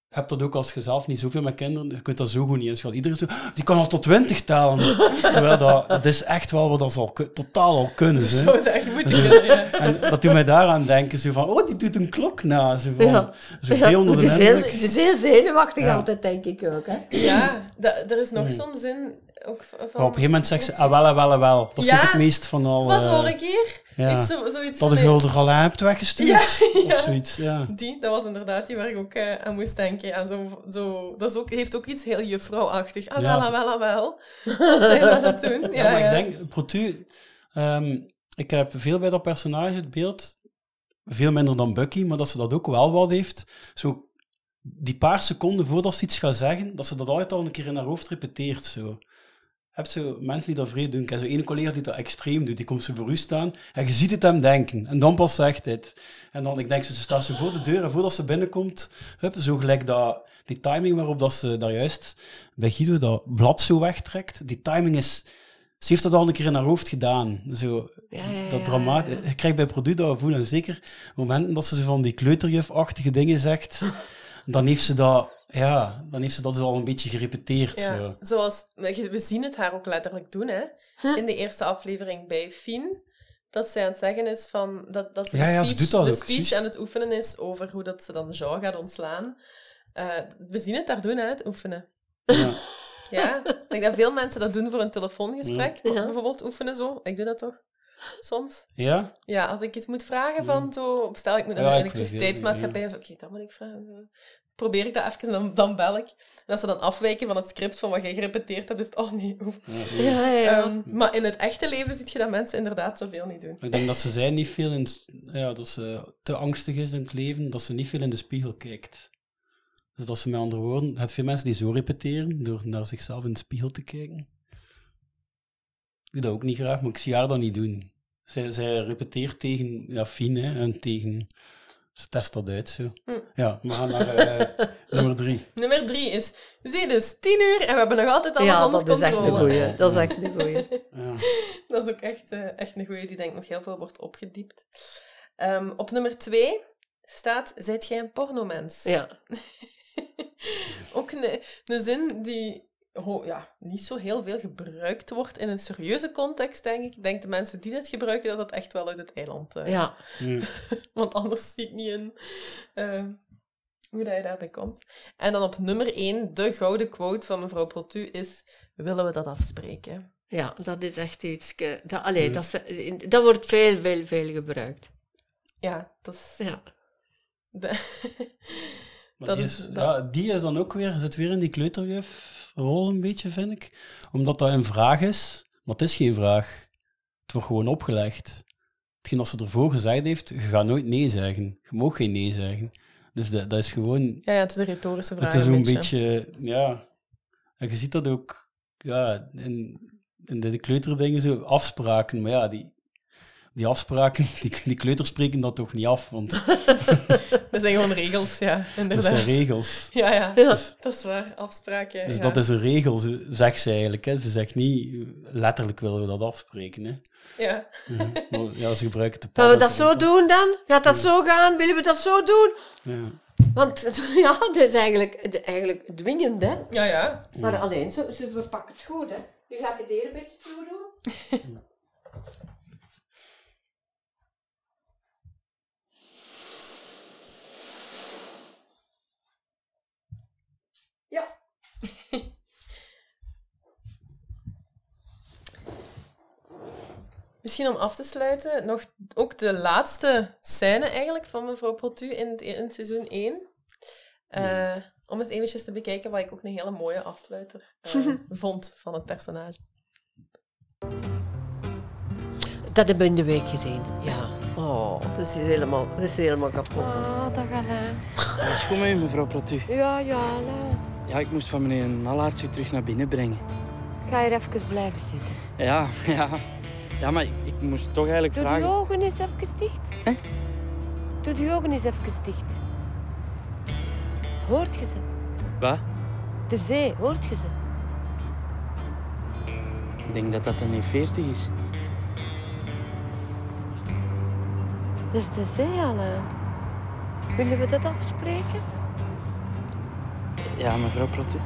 je hebt dat ook als je zelf niet zoveel met kinderen... Je kunt dat zo goed niet inschatten. Iedereen zo... "Ah, Die kan al tot twintig tellen. [LAUGHS] Terwijl dat, dat is echt wel wat ze al totaal al kunnen. Ze. Zo zou je moeten kunnen, ja. [LAUGHS] En dat doet mij daaraan denken. Zo van, oh, die doet een klok na. Zo van, Ja. zo veel onder de het, is heel, indruk. het is heel zenuwachtig Ja. altijd, denk ik ook. Hè? Ja, er is nog Hmm. zo'n zin ook van... Maar op een gegeven moment zegt ze, ah wel, ah, wel, ah, wel. Dat Ja. vond ik het meest van al... Wat eh, hoor ik hier? ja. Iets zo, zoiets Dat de gulden al hebt weggestuurd. Ja, Of [LAUGHS] zoiets, ja. Die, dat was inderdaad die waar ik ook eh, aan moest denken. Ja, zo, zo, dat is ook, heeft ook iets heel juffrouwachtig. Ah, wel, ah, wel, ah, wel. Wat zijn we het doen? [LAUGHS] Ja, Ja, maar ik denk, Protu... ehm, ik heb veel bij dat personage, het beeld, veel minder dan Bucky, maar dat ze dat ook wel wat heeft. Zo, die paar seconden voordat ze iets gaat zeggen, dat ze dat altijd al een keer in haar hoofd repeteert. Zo. Heb zo mensen die dat vrij doen. Ik heb zo één collega die dat extreem doet. Die komt zo voor u staan en je ziet het hem denken. En dan pas zegt het. En dan, ik denk, ze staat ze voor de deur en voordat ze binnenkomt, hup, zo gelijk dat, die timing waarop dat ze daar juist bij Guido dat blad zo wegtrekt. Die timing is... Ze heeft dat al een keer in haar hoofd gedaan. Zo, dat drama. Je krijgt bij product dat gevoel. En zeker momenten dat ze zo van die kleuterjuf-achtige dingen zegt, dan heeft ze dat... Ja, dan heeft ze dat dus al een beetje gerepeteerd. Ja, Zo. zoals, we zien het haar ook letterlijk doen, hè. In de eerste aflevering bij Fien. Dat zij aan het zeggen is van... Dat, dat ze Ja, de ja, ze speech, doet dat de ook, speech aan het oefenen is over hoe dat ze dan Jean gaat ontslaan. Eh, we zien het daar doen, hè, het oefenen. Ja. Ja, ik denk dat veel mensen dat doen voor een telefoongesprek. Ja. Bijvoorbeeld oefenen zo. Ik doe dat toch? Soms. Ja? Ja, als ik iets moet vragen van zo... Stel, ik moet naar Ja, een ik elektriciteitsmaatschappij. en zo, Oké, dat moet ik vragen. Probeer ik dat even en dan, dan bel ik. En als ze dan afwijken van het script van wat jij gerepeteerd hebt, is het... Oh nee. oef. Ja, ja. Ehm, maar in het echte leven zie je dat mensen inderdaad zoveel niet doen. Ik denk dat ze zij niet veel in... Ja, dat ze te angstig is in het leven, dat ze niet veel in de spiegel kijkt. Dus dat ze met andere woorden... Het veel mensen die zo repeteren, door naar zichzelf in de spiegel te kijken. Ik doe dat ook niet graag, maar ik zie haar dat niet doen. Zij, zij repeteert tegen ja, Fien, hè, en tegen... Ze test dat uit, zo. Hm. Ja, we gaan naar eh, [LAUGHS] nummer drie. Nummer drie is... Zie, dus tien uur en we hebben nog altijd alles Ja, onder dat is echt een goeie. Dat is echt een goeie. Ja. [LAUGHS] Dat is ook echt, eh, echt een goeie die denk ik nog heel veel wordt opgediept. Ehm, op nummer twee staat... Zijt jij een pornomens? Ja. [LAUGHS] ook een, een zin die ho- ja, niet zo heel veel gebruikt wordt in een serieuze context, denk ik. Ik denk de mensen die dit gebruiken, dat dat echt wel uit het eiland... eh, Ja. [LAUGHS] Want anders zie ik niet in eh, hoe dat je daarbij komt. En dan op nummer één, de gouden quote van mevrouw Protu is... Willen we dat afspreken? Ja, dat is echt iets... Dat, allee, dat, dat wordt veel, veel, veel gebruikt. Ja, dat is... Ja. de- [LAUGHS] Dat die, is- is, dat- ja, die is dan ook weer, zit weer in die kleuterjufrol een beetje, vind ik. Omdat dat een vraag is, maar het is geen vraag. Het wordt gewoon opgelegd. Hetgeen dat ze ervoor gezegd heeft, je gaat nooit nee zeggen. Je mag geen nee zeggen. Dus dat, dat is gewoon... ja, ja, het is een retorische vraag. Het is een beetje... Ja. En je ziet dat ook ja, in, in de kleuterdingen, zo afspraken. Maar ja, die, die afspraken, [LAUGHS] die, die kleuters spreken dat toch niet af, want [LAUGHS] Dat zijn gewoon regels, ja, [LAUGHS] dat zijn regels. Ja, ja, Ja. dat is waar. Afspraken. Dus ja. dat is een regel, ze- zegt ze eigenlijk. Hè. Ze zegt niet, letterlijk willen we dat afspreken. Hè. Ja. Ja, maar ja, ze gebruiken te Gaan we dat zo doen dan? Gaat dat zo gaan? Willen we dat zo doen? Ja. Want ja, dat is eigenlijk, eigenlijk dwingend, hè? Ja, ja. Maar alleen, ze, ze verpakken het goed, hè? Nu ga ik het hier een beetje toe doen. [LAUGHS] Misschien om af te sluiten, nog ook de laatste scène eigenlijk van mevrouw Protu in, het, in seizoen 1. Eh, Om eens eventjes te bekijken wat ik ook een hele mooie afsluiter [LAUGHS] eh, vond van het personage. Dat hebben we in de week gezien, ja. Oh, dat is helemaal, dat is helemaal kapot. hè. Ah. Dat is goed met u, mevrouw Protu. Ja, ja, Alain. Ja, ik moest van meneer Nallaerts u terug naar binnen brengen. Ga hier even blijven zitten. Ja, ja. Ja, maar ik, ik moest toch eigenlijk Doe vragen... die ogen eens even dicht. Hè? Doe die ogen eens even dicht. Hoort je ze? Wat? De zee, hoort je ze? Ik denk dat dat een E40 is. Dat is de zee, Alain. Willen we dat afspreken? Ja, mevrouw Protu. [LAUGHS]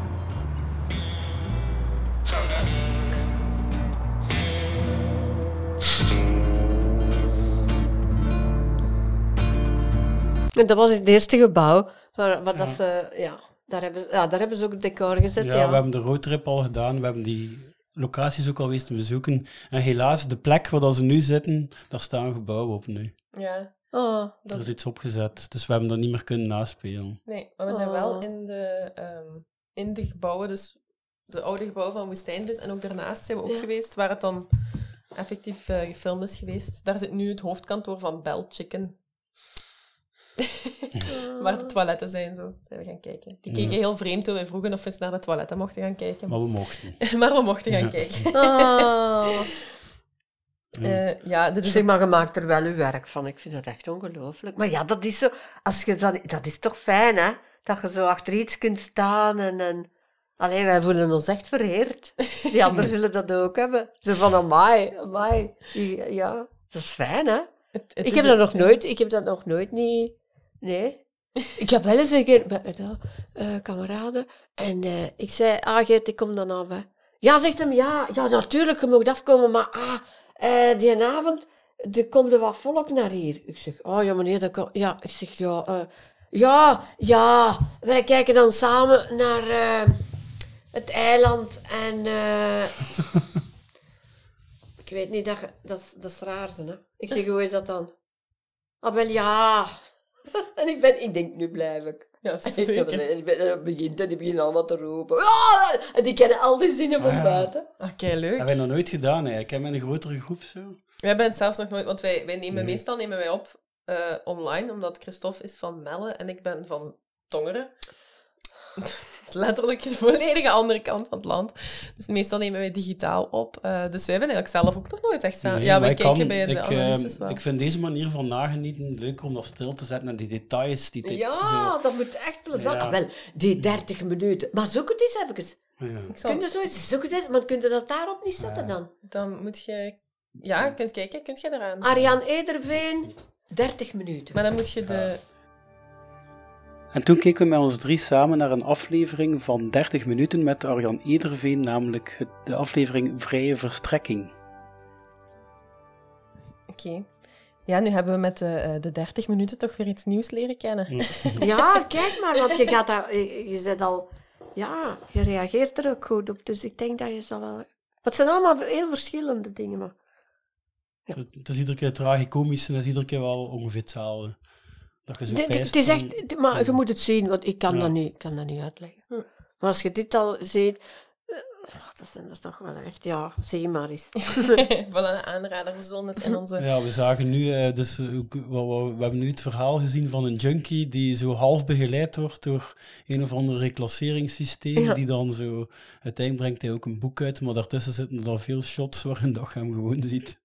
En dat was het eerste gebouw. Waar, waar dat ze, ja, daar hebben, ze- ja, daar hebben ze ook het decor gezet. Ja, Ja, we hebben de roadtrip al gedaan. We hebben die locaties ook al geweest te bezoeken. En helaas, de plek waar dat ze nu zitten, daar staan gebouwen op nu. Ja, Oh, Er is iets opgezet, dus we hebben dat niet meer kunnen naspelen. nee, maar we zijn wel Oh. in de, ehm, in de gebouwen, dus de oude gebouwen van Woestijnvis en ook daarnaast zijn we ook Ja. geweest, waar het dan effectief eh, gefilmd is geweest. Daar zit nu het hoofdkantoor van Bell Chicken. [LAUGHS] [LAUGHS] Waar de toiletten zijn, zo zijn we gaan kijken. Die keken Ja. heel vreemd toen wij vroegen of we eens naar de toiletten mochten gaan kijken. Maar we mochten. [LAUGHS] maar we mochten gaan Ja. kijken. Ah. Eh, ja, is Zeg maar, je maakt er wel uw werk van. Ik vind dat echt ongelooflijk. Maar ja, dat is zo... Als je dat, dat is toch fijn, hè? Dat je zo achter iets kunt staan en... en... Allee, wij voelen ons echt vereerd. Die anderen [LAUGHS] zullen dat ook hebben. Zo van, amai, amai. Ja, dat is fijn, hè? het ik heb dat nog nooit... Ik heb dat nog nooit niet... Nee. [LAUGHS] Ik heb wel eens een keer de eh, kameraden en eh, ik zei, ah Geert, ik kom dan af. Hè. Ja, zegt hem, ja, ja, natuurlijk, je mag afkomen, maar ah, eh, die avond, er komt er wat volk naar hier. Ik zeg, oh ja meneer, dat kan... Ja, ik zeg, ja, eh, ja, ja, wij kijken dan samen naar eh, het eiland en... [LAUGHS] ik weet niet, dat, dat, is, dat raar, hè. Ik zeg, hoe is dat dan? Ah, wel ja. [LAUGHS] En ik ben, ik denk, nu blijf ik. Ja, [LAUGHS] En zeker. ben- het begint en die beginnen allemaal te roepen. Ah! En die kennen al die zinnen van Ah, buiten. Oké, leuk. Dat hebben we nog nooit gedaan, hè. Ik heb met een grotere groep zo. We hebben het zelfs nog nooit, want wij, wij nemen Nee. meestal nemen wij op eh, online, omdat Christophe is van Melle en ik ben van Tongeren. Letterlijk de volledige andere kant van het land. Dus meestal nemen wij digitaal op. Eh, dus wij hebben eigenlijk zelf ook nog nooit echt samen. Nee, ja, wij ik kijken kan- bij de ik, analyses wel. Ik vind deze manier van nagenieten leuker om dat stil te zetten en die details. Die dit- Ja, dat moet echt plezant. Ja. Ah, wel, die 30 minuten. Maar zoek het eens even. zo, ja. Zal- Kun je zo eens, zoek het eens, maar kun je dat daarop niet zetten dan? Dan moet je... Ja, je kunt kijken. Kunt je eraan? Ariaan Ederveen, 30 minuten. Maar dan moet je de... En toen keken we met ons drie samen naar een aflevering van 30 minuten met Arjan Ederveen, namelijk het- de aflevering Vrije Verstrekking. Oké. Ja, nu hebben we met de, eh, de 30 minuten toch weer iets nieuws leren kennen. [LAUGHS] Ja, kijk maar, want je gaat daar, je, je zet al, ja, je reageert er ook goed op. Dus ik denk dat je zal wel. Het zijn allemaal heel verschillende dingen, maar. Het, het is iedere keer tragicomisch en het is iedere keer wel ongeveer hetzelfde. Dat je zo het is echt, maar je moet het zien, want ik kan, Ja. dat, niet, ik kan dat niet uitleggen. Maar als je dit al ziet, eh, ach, dat zijn dus toch wel echt, ja, zie maar eens. [LAUGHS] Wel een aanrader, we zullen het in onze... Ja, we zagen nu, eh, dus, we, we- we hebben nu het verhaal gezien van een junkie die zo half begeleid wordt door een of ander reclasseringssysteem, Ja. die dan zo, uiteindelijk brengt hij ook een boek uit, maar daartussen zitten er dan veel shots waarin dat je hem gewoon ziet.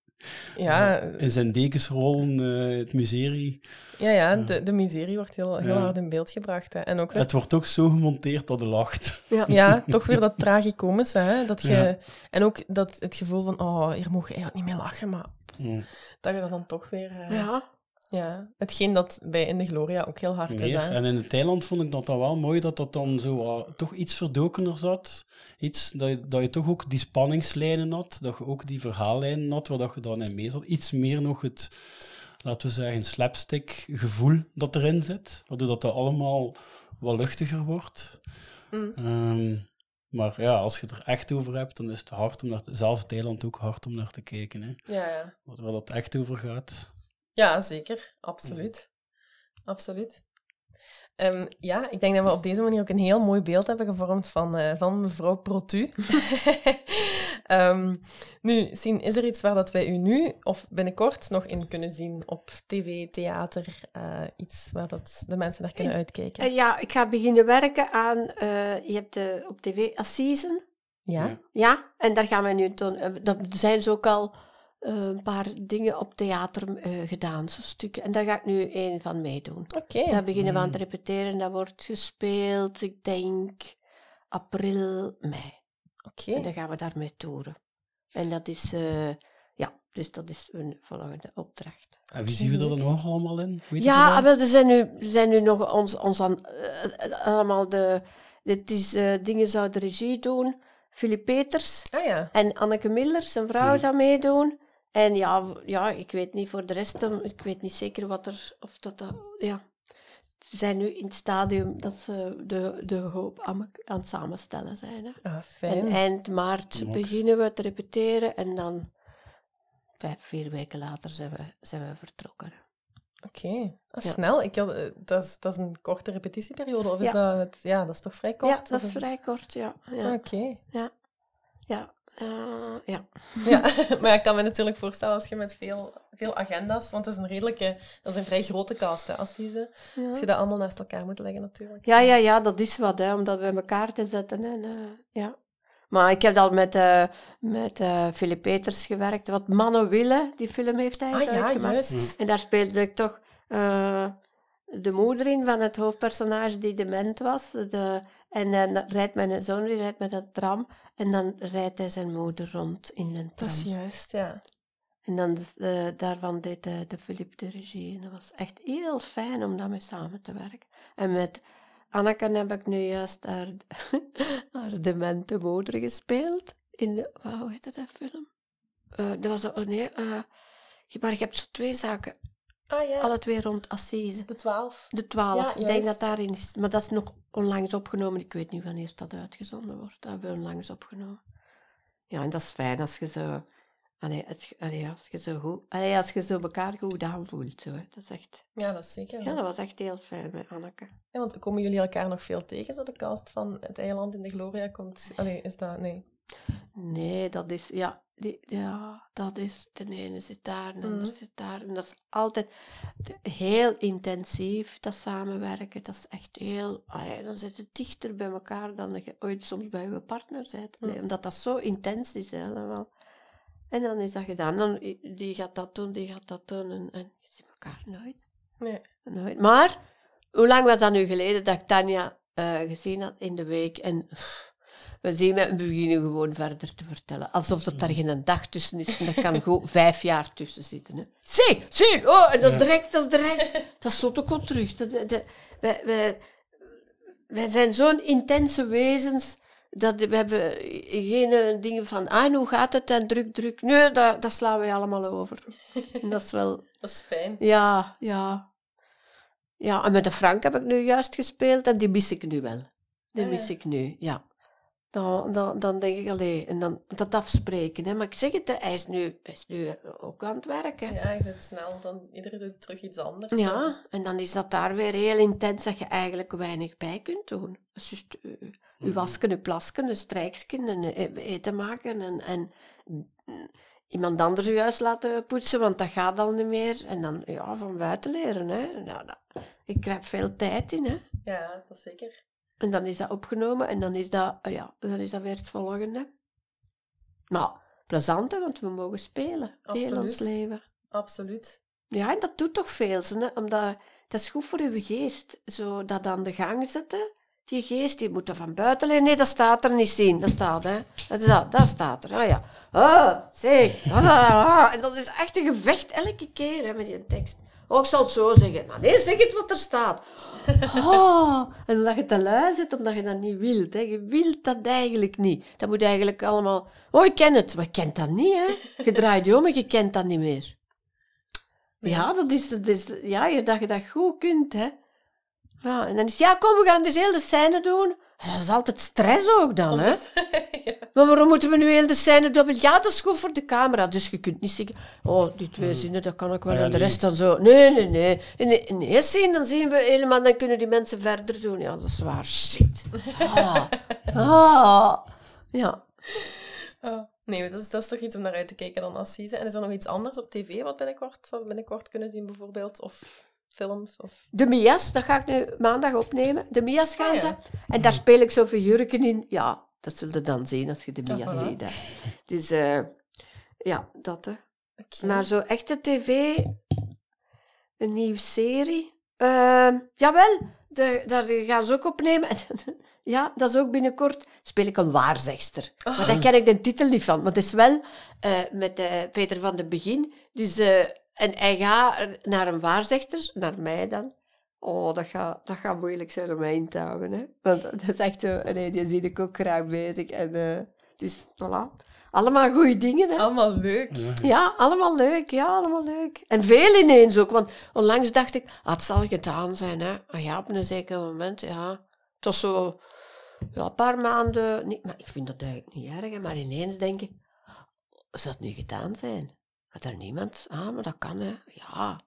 Ja, Eh, in zijn dekensrollen, eh, het miserie. Ja, ja de, de miserie wordt heel, heel Ja. hard in beeld gebracht. Hè. En ook weer, Het wordt ook zo gemonteerd dat hij lacht. ja, [LAUGHS] toch weer dat tragicomische. Hè? Dat je, Ja. En ook dat, het gevoel van, oh, hier mogen eigenlijk niet meer lachen, maar dat je dat dan toch weer... eh, Ja. Ja. Hetgeen dat bij In de Gloria ook heel hard is. Hè? En in het eiland vond ik dat dan wel mooi dat dat dan zo ah, toch iets verdokener zat. Iets, dat, je, dat je toch ook die spanningslijnen had, dat je ook die verhaallijnen had, waar dat je dan in mee zat. Iets meer nog het, laten we zeggen, slapstick gevoel dat erin zit, waardoor dat, dat allemaal wat luchtiger wordt. Mm. Ehm, maar ja, als je het er echt over hebt, dan is het hard om naar te, het eiland ook hard om naar te kijken. Hè. Ja, ja. Waar dat echt over gaat. Ja, zeker. Absoluut. Absoluut. Ehm, ja, ik denk dat we op deze manier ook een heel mooi beeld hebben gevormd van, eh, van mevrouw Protu. [LAUGHS] Ehm, nu, Sien, is er iets waar dat wij u nu of binnenkort nog in kunnen zien op tv, theater, eh, iets waar dat de mensen naar kunnen uitkijken? Eh, ja, ik ga beginnen werken aan, je hebt de, op tv Assisen. Ja? Ja, en daar gaan we nu toen, dat zijn ze ook al eh, een paar dingen op theater eh, gedaan, zo stukken. En daar ga ik nu een van meedoen. Oké. Daar beginnen we aan Mm. te repeteren, dat wordt gespeeld, ik denk april, mei. Oké. En dan gaan we daarmee toeren. En dat is, eh, ja, dus dat is een volgende opdracht. En wie zien we er dan nog allemaal in? Weet je Ja, wel, er zijn nu, zijn nu nog ons, ons aan, allemaal de, dit is, eh, dingen zou de regie doen. Philip Peters Ah ja. en Anneke Miller, zijn vrouw, Hmm. zou meedoen. En ja, ja, ik weet niet voor de rest, eh, ik weet niet zeker wat er, of dat, dat ja. Ze zijn nu in het stadium dat ze de, de hoop aan, aan het samenstellen zijn. Hè. Ah, En fijn. eind maart beginnen we te repeteren en dan vijf, vier weken later zijn we, zijn we vertrokken. Oké. Ah, Ja. Snel. Ik had, eh, dat, is, dat is een korte repetitieperiode. Of is Ja. dat het? Ja, dat is toch vrij kort? Ja, dat is vrij kort, ja. Ah, ja. Oké. Ja, Eh, ja. Ja, [LAUGHS] maar ik kan me natuurlijk voorstellen als je met veel, veel agenda's, want het is een redelijke, dat is een vrij grote cast, hè, Assise. Ja. Als je dat allemaal naast elkaar moet leggen natuurlijk. Ja, ja, ja, dat is wat, hè, om dat bij elkaar te zetten. En, eh, ja. Maar ik heb al met, eh met eh Philip Peters gewerkt. Wat Mannen willen, die film heeft hij Ah ja, uitgemaakt. juist. En daar speelde ik toch eh, de moeder in van het hoofdpersonage die dement was. De, en dan rijdt mijn zoon die rijdt met een tram. En dan rijdt hij zijn moeder rond in een Dat tram. is juist, ja. En dan, eh, daarvan deed de, de Philippe de regie. En dat was echt heel fijn om daarmee samen te werken. En met Anneke heb ik nu juist haar, [LAUGHS] haar demente moeder gespeeld. In de, hoe heette dat film? Eh, dat was, oh nee, je- maar je hebt zo twee zaken. Ah ja, Alle twee rond Assise. de twaalf. De twaalf. Ja, ik denk dat daarin is. Maar dat is nog onlangs opgenomen. Ik weet niet wanneer dat uitgezonden wordt. Dat hebben we onlangs opgenomen. Ja, en dat is fijn als je zo... Allee, als, je- allee, als je zo goed... Allee, als je zo elkaar goed aanvoelt. Zo, hè. Dat is echt... Ja, dat is zeker. Ja, dat was echt heel fijn met Anneke. Ja, want komen jullie elkaar nog veel tegen, zo de cast van Het Eiland in de Gloria komt... Allee, is dat... Nee. Nee, dat is... Ja, die, ja dat is... De ene zit daar, de andere Mhm. zit daar. En dat is altijd heel intensief, dat samenwerken. Dat is echt heel... allee, dan zit het dichter bij elkaar dan dat je ooit soms bij je partner bent. Mhm. Omdat dat zo intens is. Hè, dan wel. En dan is dat gedaan. Dan, die gaat dat doen, die gaat dat doen. En, en je ziet elkaar nooit. Nee. nooit. Maar, hoe lang was dat nu geleden dat ik Tanja eh, gezien had in de week? En we zien we beginnen gewoon verder te vertellen. Alsof dat daar geen dag tussen is. En dat kan [LAUGHS] gewoon vijf jaar tussen zitten. Hè. Zie, zie, oh, en dat is direct, dat is direct. Dat is te kort terug. Dat, dat, dat- wij, wij, wij zijn zo'n intense wezens. Dat we hebben geen eh, dingen van, ah, hoe gaat het en druk, druk. Nee, dat, dat slaan wij allemaal over. [LAUGHS] En dat is wel, Dat is fijn. ja, ja. Ja, en met de Frank heb ik nu juist gespeeld en die mis ik nu wel. Die Ah, mis ik nu, ja. Dan, dan, dan denk ik, allee, en dan dat afspreken. Hè. Maar ik zeg het, hè, hij is nu, hij is nu ook aan het werken. Ja, je zit snel, dan iedereen doet terug iets anders. Ja, en dan is dat daar weer heel intens dat je eigenlijk weinig bij kunt doen. Dus just, eh, je wasken, je plasken, je strijksken en eh, eten maken en, en mm, iemand anders je huis laten poetsen, want dat gaat al niet meer. En dan ja, van buiten leren. Hè. Nou, dat, ik krijg veel tijd in. Hè. Ja, dat is zeker. En dan is dat opgenomen en dan is dat, eh, ja, dan is dat weer het volgende. Maar plezant, hè, want we mogen spelen. Heel ons Absoluut. leven. Absoluut. Ja, en dat doet toch veel, hè? omdat dat is goed voor uw geest. Zo dat aan de gang zetten. Die geest, die moet er van buiten liggen. Nee, dat staat er niet zien. Dat staat, hè. Dat is dat, daar staat er. Ah ja. Ah, zeg. Ah, ah. En dat is echt een gevecht elke keer, hè, met die tekst. Oh, ik zal het zo zeggen. Maar nee, zeg het wat er staat. Oh, en omdat je te lui zit, omdat je dat niet wilt. Hè. Je wilt dat eigenlijk niet. Dat moet eigenlijk allemaal... Oh, ik ken het. Maar je kent dat niet, hè. Je draait je om en je kent dat niet meer. Ja, dat is, dat is ja, je- dat je dat goed kunt, hè. Ja, en dan is ja, kom, we gaan dus heel de scène doen. Dat is altijd stress ook dan, hè. [LAUGHS] Maar waarom moeten we nu heel de scène doen? Ja, dat is goed voor de camera. Dus je kunt niet zeggen, oh, die twee zinnen, dat kan ik wel. Ja, en de rest dan zo. Nee, nee, nee. In de, in de eerste zin, dan zien we helemaal, dan kunnen die mensen verder doen. Ja, dat is waar. Shit. Ah. [LAUGHS] Ah. Ja. Oh, nee, dat is, dat is toch iets om naar uit te kijken dan Assise. En is er nog iets anders op tv wat binnenkort, wat we binnenkort kunnen zien bijvoorbeeld? Of films? Of... De Mia's, dat ga ik nu maandag opnemen. De Mia's gaan Ah, ja. ze. En daar speel ik zo figuurken in. Ja, dat zul je dan zien als je de Ja, Mia's voilà. ziet. Hè. Dus eh, ja, dat hè. Maar zo echte tv, een nieuwe serie. Ehm, jawel, de, daar gaan ze ook opnemen. [LAUGHS] ja, dat is ook binnenkort. Speel ik een waarzegster. Maar daar ken ik de titel niet van. Maar het is wel eh, met eh, Peter van den Begin. Dus, en hij gaat naar een waarzegster, naar mij dan. Oh, dat gaat, dat gaat moeilijk zijn om mij in te houden. Hè? Want dat is echt zo... Nee, die zie ik ook graag bezig. En, eh, dus, voilà. Allemaal goede dingen, hè. Allemaal leuk. Ja, allemaal leuk. Ja, allemaal leuk. En veel ineens ook. Want onlangs dacht ik, ah, het zal gedaan zijn. Hè. Ah ja, op een zeker moment, ja. Het was zo ja, een paar maanden... Niet, maar ik vind dat eigenlijk niet erg. hè, Maar ineens denk ik, zou het nu gedaan zijn? Had er niemand... Ah, maar dat kan, hè. Ja.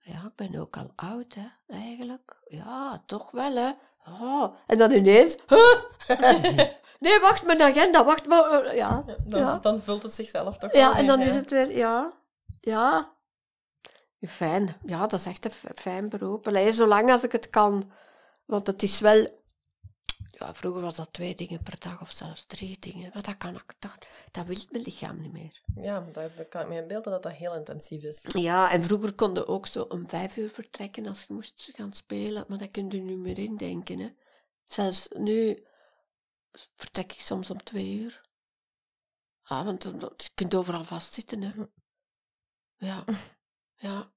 Ja, ik ben ook al oud, hè, eigenlijk. Ja, toch wel, hè. Oh, en dan ineens... huh? [LAUGHS] nee, wacht, mijn agenda, wacht maar. Ja, Dan, ja. dan vult het zichzelf toch wel ja en dan is hè. het weer... Ja, ja. Fijn. Ja, dat is echt een fijn beroep. Allee, zolang als ik het kan. Want het is wel... Ja, vroeger was dat twee dingen per dag of zelfs drie dingen. Maar dat kan ik... Dat, dat wil mijn lichaam niet meer. Ja, dat, dat kan ik me inbeelden dat dat heel intensief is. Ja, en vroeger kon je ook zo om vijf uur vertrekken als je moest gaan spelen, maar dat kun je nu meer indenken. Hè. Zelfs nu vertrek ik soms om twee uur. Ah, want je kunt overal vastzitten. Hè. Ja, ja.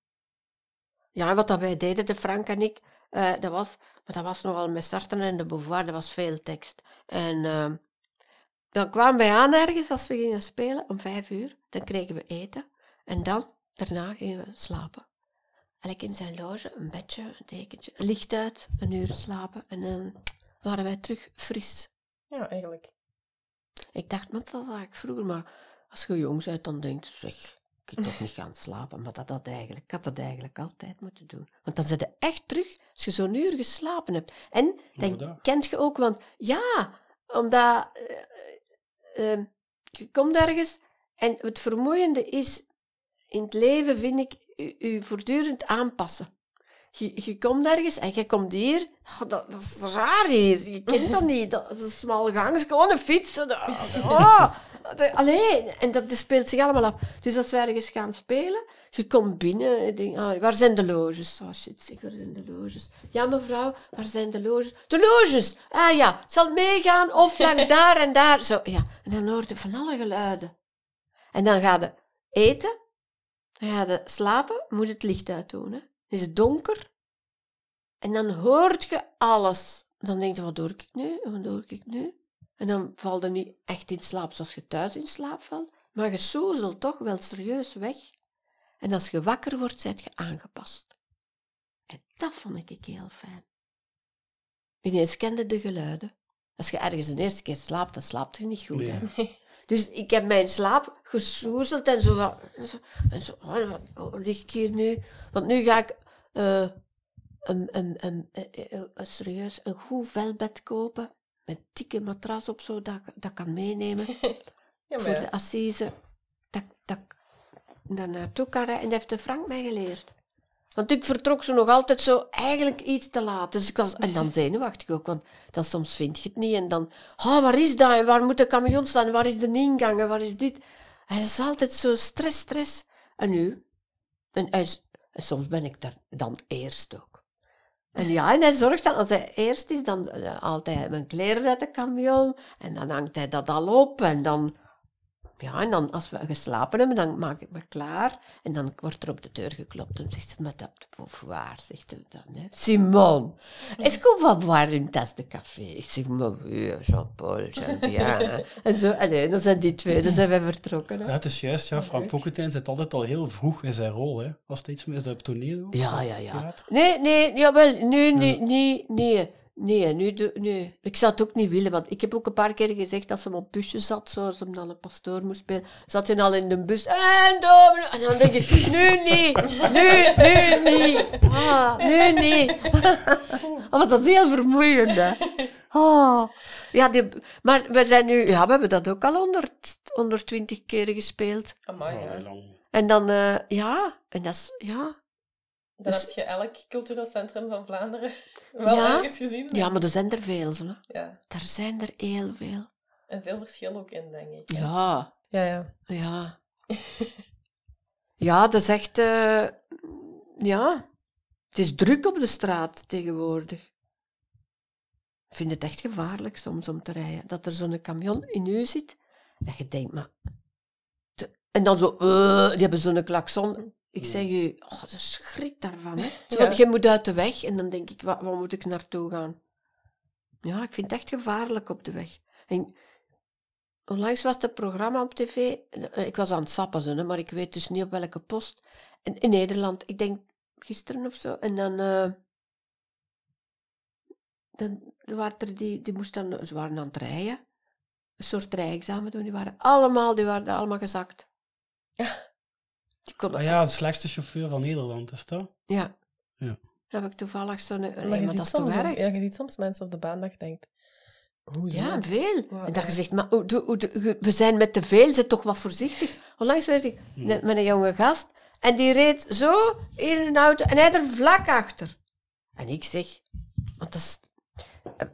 Ja, en wat dat wij deden, de Frank en ik, eh, dat was, maar dat was nogal met Sartre en de Beauvoir, dat was veel tekst. En ehm, dan kwamen wij aan ergens als we gingen spelen om vijf uur, dan kregen we eten. En dan, daarna gingen we slapen. Elk in zijn loge, een bedje, een dekentje, licht uit, een uur slapen. En dan waren wij terug fris. Ja, eigenlijk. Ik dacht, maar dat had ik vroeger, maar als je jong bent, dan denk je, zeg, ik toch niet gaan slapen. Maar dat had eigenlijk, ik had dat eigenlijk altijd moeten doen. Want dan zit je echt terug, als je zo'n uur geslapen hebt. En dan kent je ook, want ja, omdat eh, eh, je komt ergens en het vermoeiende is, in het leven vind ik, je, je voortdurend aanpassen. Je, je komt ergens en je komt hier. Oh, dat, dat is raar hier. Je kent dat niet. Dat is een smal gang. Gewoon een fiets. En, Oh, de- allee, en dat, dat speelt zich allemaal af. Dus als we ergens gaan spelen, je komt binnen en je denkt, ah, waar zijn de loges? Oh shit, zeg, waar zijn de loges? Ja, mevrouw, waar zijn de loges? De loges! Ah ja, zal meegaan of langs [LAUGHS] daar en daar. Zo, ja. En dan hoort je van alle geluiden. En dan ga je eten, dan ga je slapen, moet het licht uitdoen. Hè. Het is donker. En dan hoort je alles. Dan denk je, wat doe ik nu? Wat doe ik nu? En dan val je niet echt in slaap zoals je thuis in slaap valt, maar je soezelt toch wel serieus weg. En als je wakker wordt, zet je aangepast. En dat vond ik heel fijn. Ineens kende de geluiden. Als je ergens de eerste keer slaapt, dan slaapt je niet goed. [LAUGHS] Dus ik heb mijn slaap gesoezeld en zo. En zo, en zo oh, wat lig ik hier nu? Want nu ga ik eh, een, een, een, een, een- een- serieus een goed velbed kopen. Met dikke matras op, zo, dat ik dat kan meenemen. [LAUGHS] Ja, maar voor de assise. Dat, dat ik daar naartoe kan rijden. En dat heeft de Frank mij geleerd. Want ik vertrok zo nog altijd zo eigenlijk iets te laat. Dus ik was, en dan zenuwachtig ook, want dan soms vind je het niet. En dan, oh, waar is dat? En waar moet de camion staan? Waar is de ingang? En waar is dit? En het is altijd zo stress, stress. En nu? En, soms ben ik daar dan eerst ook. En ja, en hij zorgt dan, als hij eerst is, dan eh, haalt hij mijn kleren uit de camion. En dan hangt hij dat al op. En dan, ja, en dan als we geslapen hebben, dan maak ik me klaar. En dan wordt er op de deur geklopt en zegt ze, madame de Beauvoir, zegt hij dan. Hè. Simon, est-ce qu'on va boire une tasse de café? Ik zeg, maar oui, Jean-Paul, j'aime bien. [LAUGHS] en zo, allee, dan zijn die twee, dan zijn wij vertrokken. Hè. Ja, het is juist, ja, Frank Fokkentijn zit altijd al heel vroeg in zijn rol. Hè. Als het iets meer is dat op toneel ook? Ja, ja, ja. theater? Nee, nee, jawel, nee, nee, nee, nee. Nee, nu, nee, ik zou het ook niet willen, want ik heb ook een paar keer gezegd dat ze hem op busje zat, zoals hem dan een pastoor moest spelen, zat hij al in de bus, en, dominee. en dan denk ik, nu niet, nu, nu niet, ah, nu niet. [LAUGHS] oh, want dat is heel vermoeiend, hè. Oh. Ja, die, maar we zijn nu, ja, we hebben dat ook al 100, 120 keren gespeeld. Amai, Oh, ja. En dan, eh, ja, en dat is, ja, Dan Dus- heb je elk cultureel centrum van Vlaanderen [LAUGHS] wel Ja. ergens gezien. ja, maar er zijn er veel, zo, hè. Ja. Er zijn er heel veel. En veel verschil ook in, denk ik. hè. Ja, Ja, ja. ja. [LAUGHS] ja, dat is echt... eh, ja, het is druk op de straat tegenwoordig. Ik vind het echt gevaarlijk soms om te rijden. Dat er zo'n camion in u zit, dat je denkt, maar... te- En dan zo... eh, die hebben zo'n klakson. Ik zeg u, oh, ze schrik daarvan. Hè. Zo [LAUGHS] Ja. Je moet uit de weg. En dan denk ik, waar, waar moet ik naartoe gaan? Ja, ik vind het echt gevaarlijk op de weg. En onlangs was het programma op tv. eh, Ik was aan het sappen, hè, maar ik weet dus niet op welke post. En in Nederland, ik denk gisteren of zo. En dan... eh, dan waren er die, die moesten dan, ze waren aan het rijden. Een soort rijexamen doen. Die waren allemaal, die waren allemaal gezakt. Die [LAUGHS] Ah ja, de slechtste chauffeur van Nederland is dat? Ja. Ja. heb ik toevallig zo'n... Nee, Maar dat ziet is toch soms, erg? ja, je ziet soms mensen op de baan dat je denkt... Hoe Ja, veel. Wow, en dat ja. je zegt, maar je- we zijn met te veel, zit toch wat voorzichtig. Onlangs werd ik net met een jonge gast en die reed zo in een auto en hij er vlak achter. En ik zeg, want dat is... eh,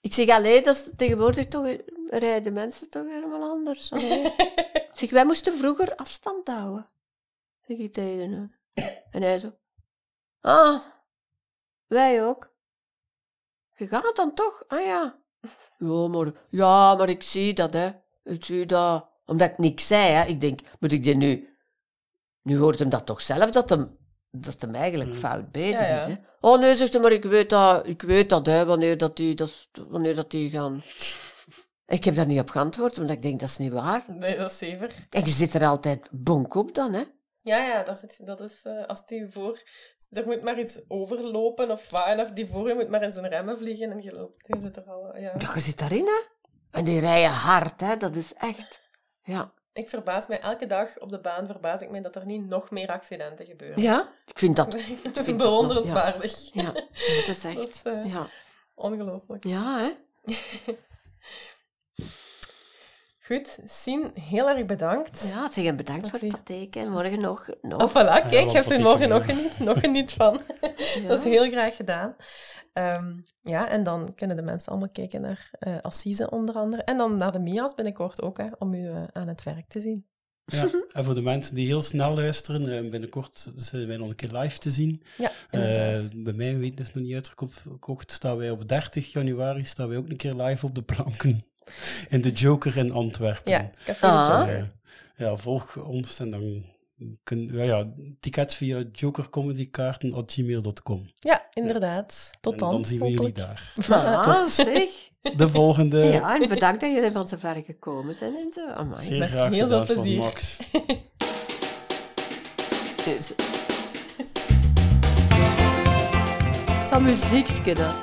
Ik zeg, alleen, dat is tegenwoordig toch... eh, Rijden mensen toch helemaal anders. [LAUGHS] Ik zeg, wij moesten vroeger afstand houden. Ik tegen. En hij zo... Ah, wij ook. Je gaat dan toch? Ah ja. Ja, maar, ja, maar ik zie dat, hè. Ik zie dat. Omdat ik niks zei, hè. Ik denk, moet ik dit nu... Nu hoort hem dat toch zelf, dat hem, dat hem eigenlijk fout bezig Ja, ja. is, hè. Oh nee, zegt hij, maar ik weet dat, ik weet dat, hè, wanneer dat die, dat wanneer dat die gaan... Ik heb daar niet op geantwoord, omdat ik denk, dat is niet waar. Nee, dat is zever. En je zit er altijd bonk op dan, hè. Ja, ja, daar zit, dat is... eh, als die voor... Er moet maar iets overlopen of wat, en of die voor je moet maar in zijn remmen vliegen en je loopt... Je zit er al... Ja. Ja, je zit daarin, hè. En die rijden hard, hè. Dat is echt... Ja. Ik verbaas mij elke dag op de baan, verbaas ik mij dat er niet nog meer accidenten gebeuren. Ja, ik vind dat... [LAUGHS] Het is dat bewonderenswaardig. Ja, ja, dat is echt... [LAUGHS] Dat is, eh, ja. Ongelooflijk. ja, hè. [LAUGHS] Goed, Sien, heel erg bedankt. Ja, zeg en bedankt voor het patheken. En morgen nog... nog. Oh, voilà, kijk, Ja, je hebt er morgen nog geniet, nog geniet van. [LAUGHS] Ja. Dat is heel graag gedaan. Ehm, ja, en dan kunnen de mensen allemaal kijken naar eh Assise onder andere. En dan naar de Mia's binnenkort ook, hè, om u eh, aan het werk te zien. Ja, en voor de mensen die heel snel luisteren, eh, binnenkort zijn wij nog een keer live te zien. Ja, Eh, inderdaad. bij mij, weet is nog niet uitgekocht, staan wij op 30 januari staan wij ook een keer live op de planken. In de Joker in Antwerpen. Ja, Café Ah. ja, volg ons en dan kun ja, ja, tickets via jokercomedykaarten.gmail.com. Ja, inderdaad. Tot En dan. dan zien we jullie daar. [LAUGHS] Ah, zeg. [LAUGHS] De volgende. Ja, en bedankt dat jullie van zo ver gekomen zijn en zo. Amai. Zeer Met graag heel veel plezier. Max. [LAUGHS] Dat muziekje, dat.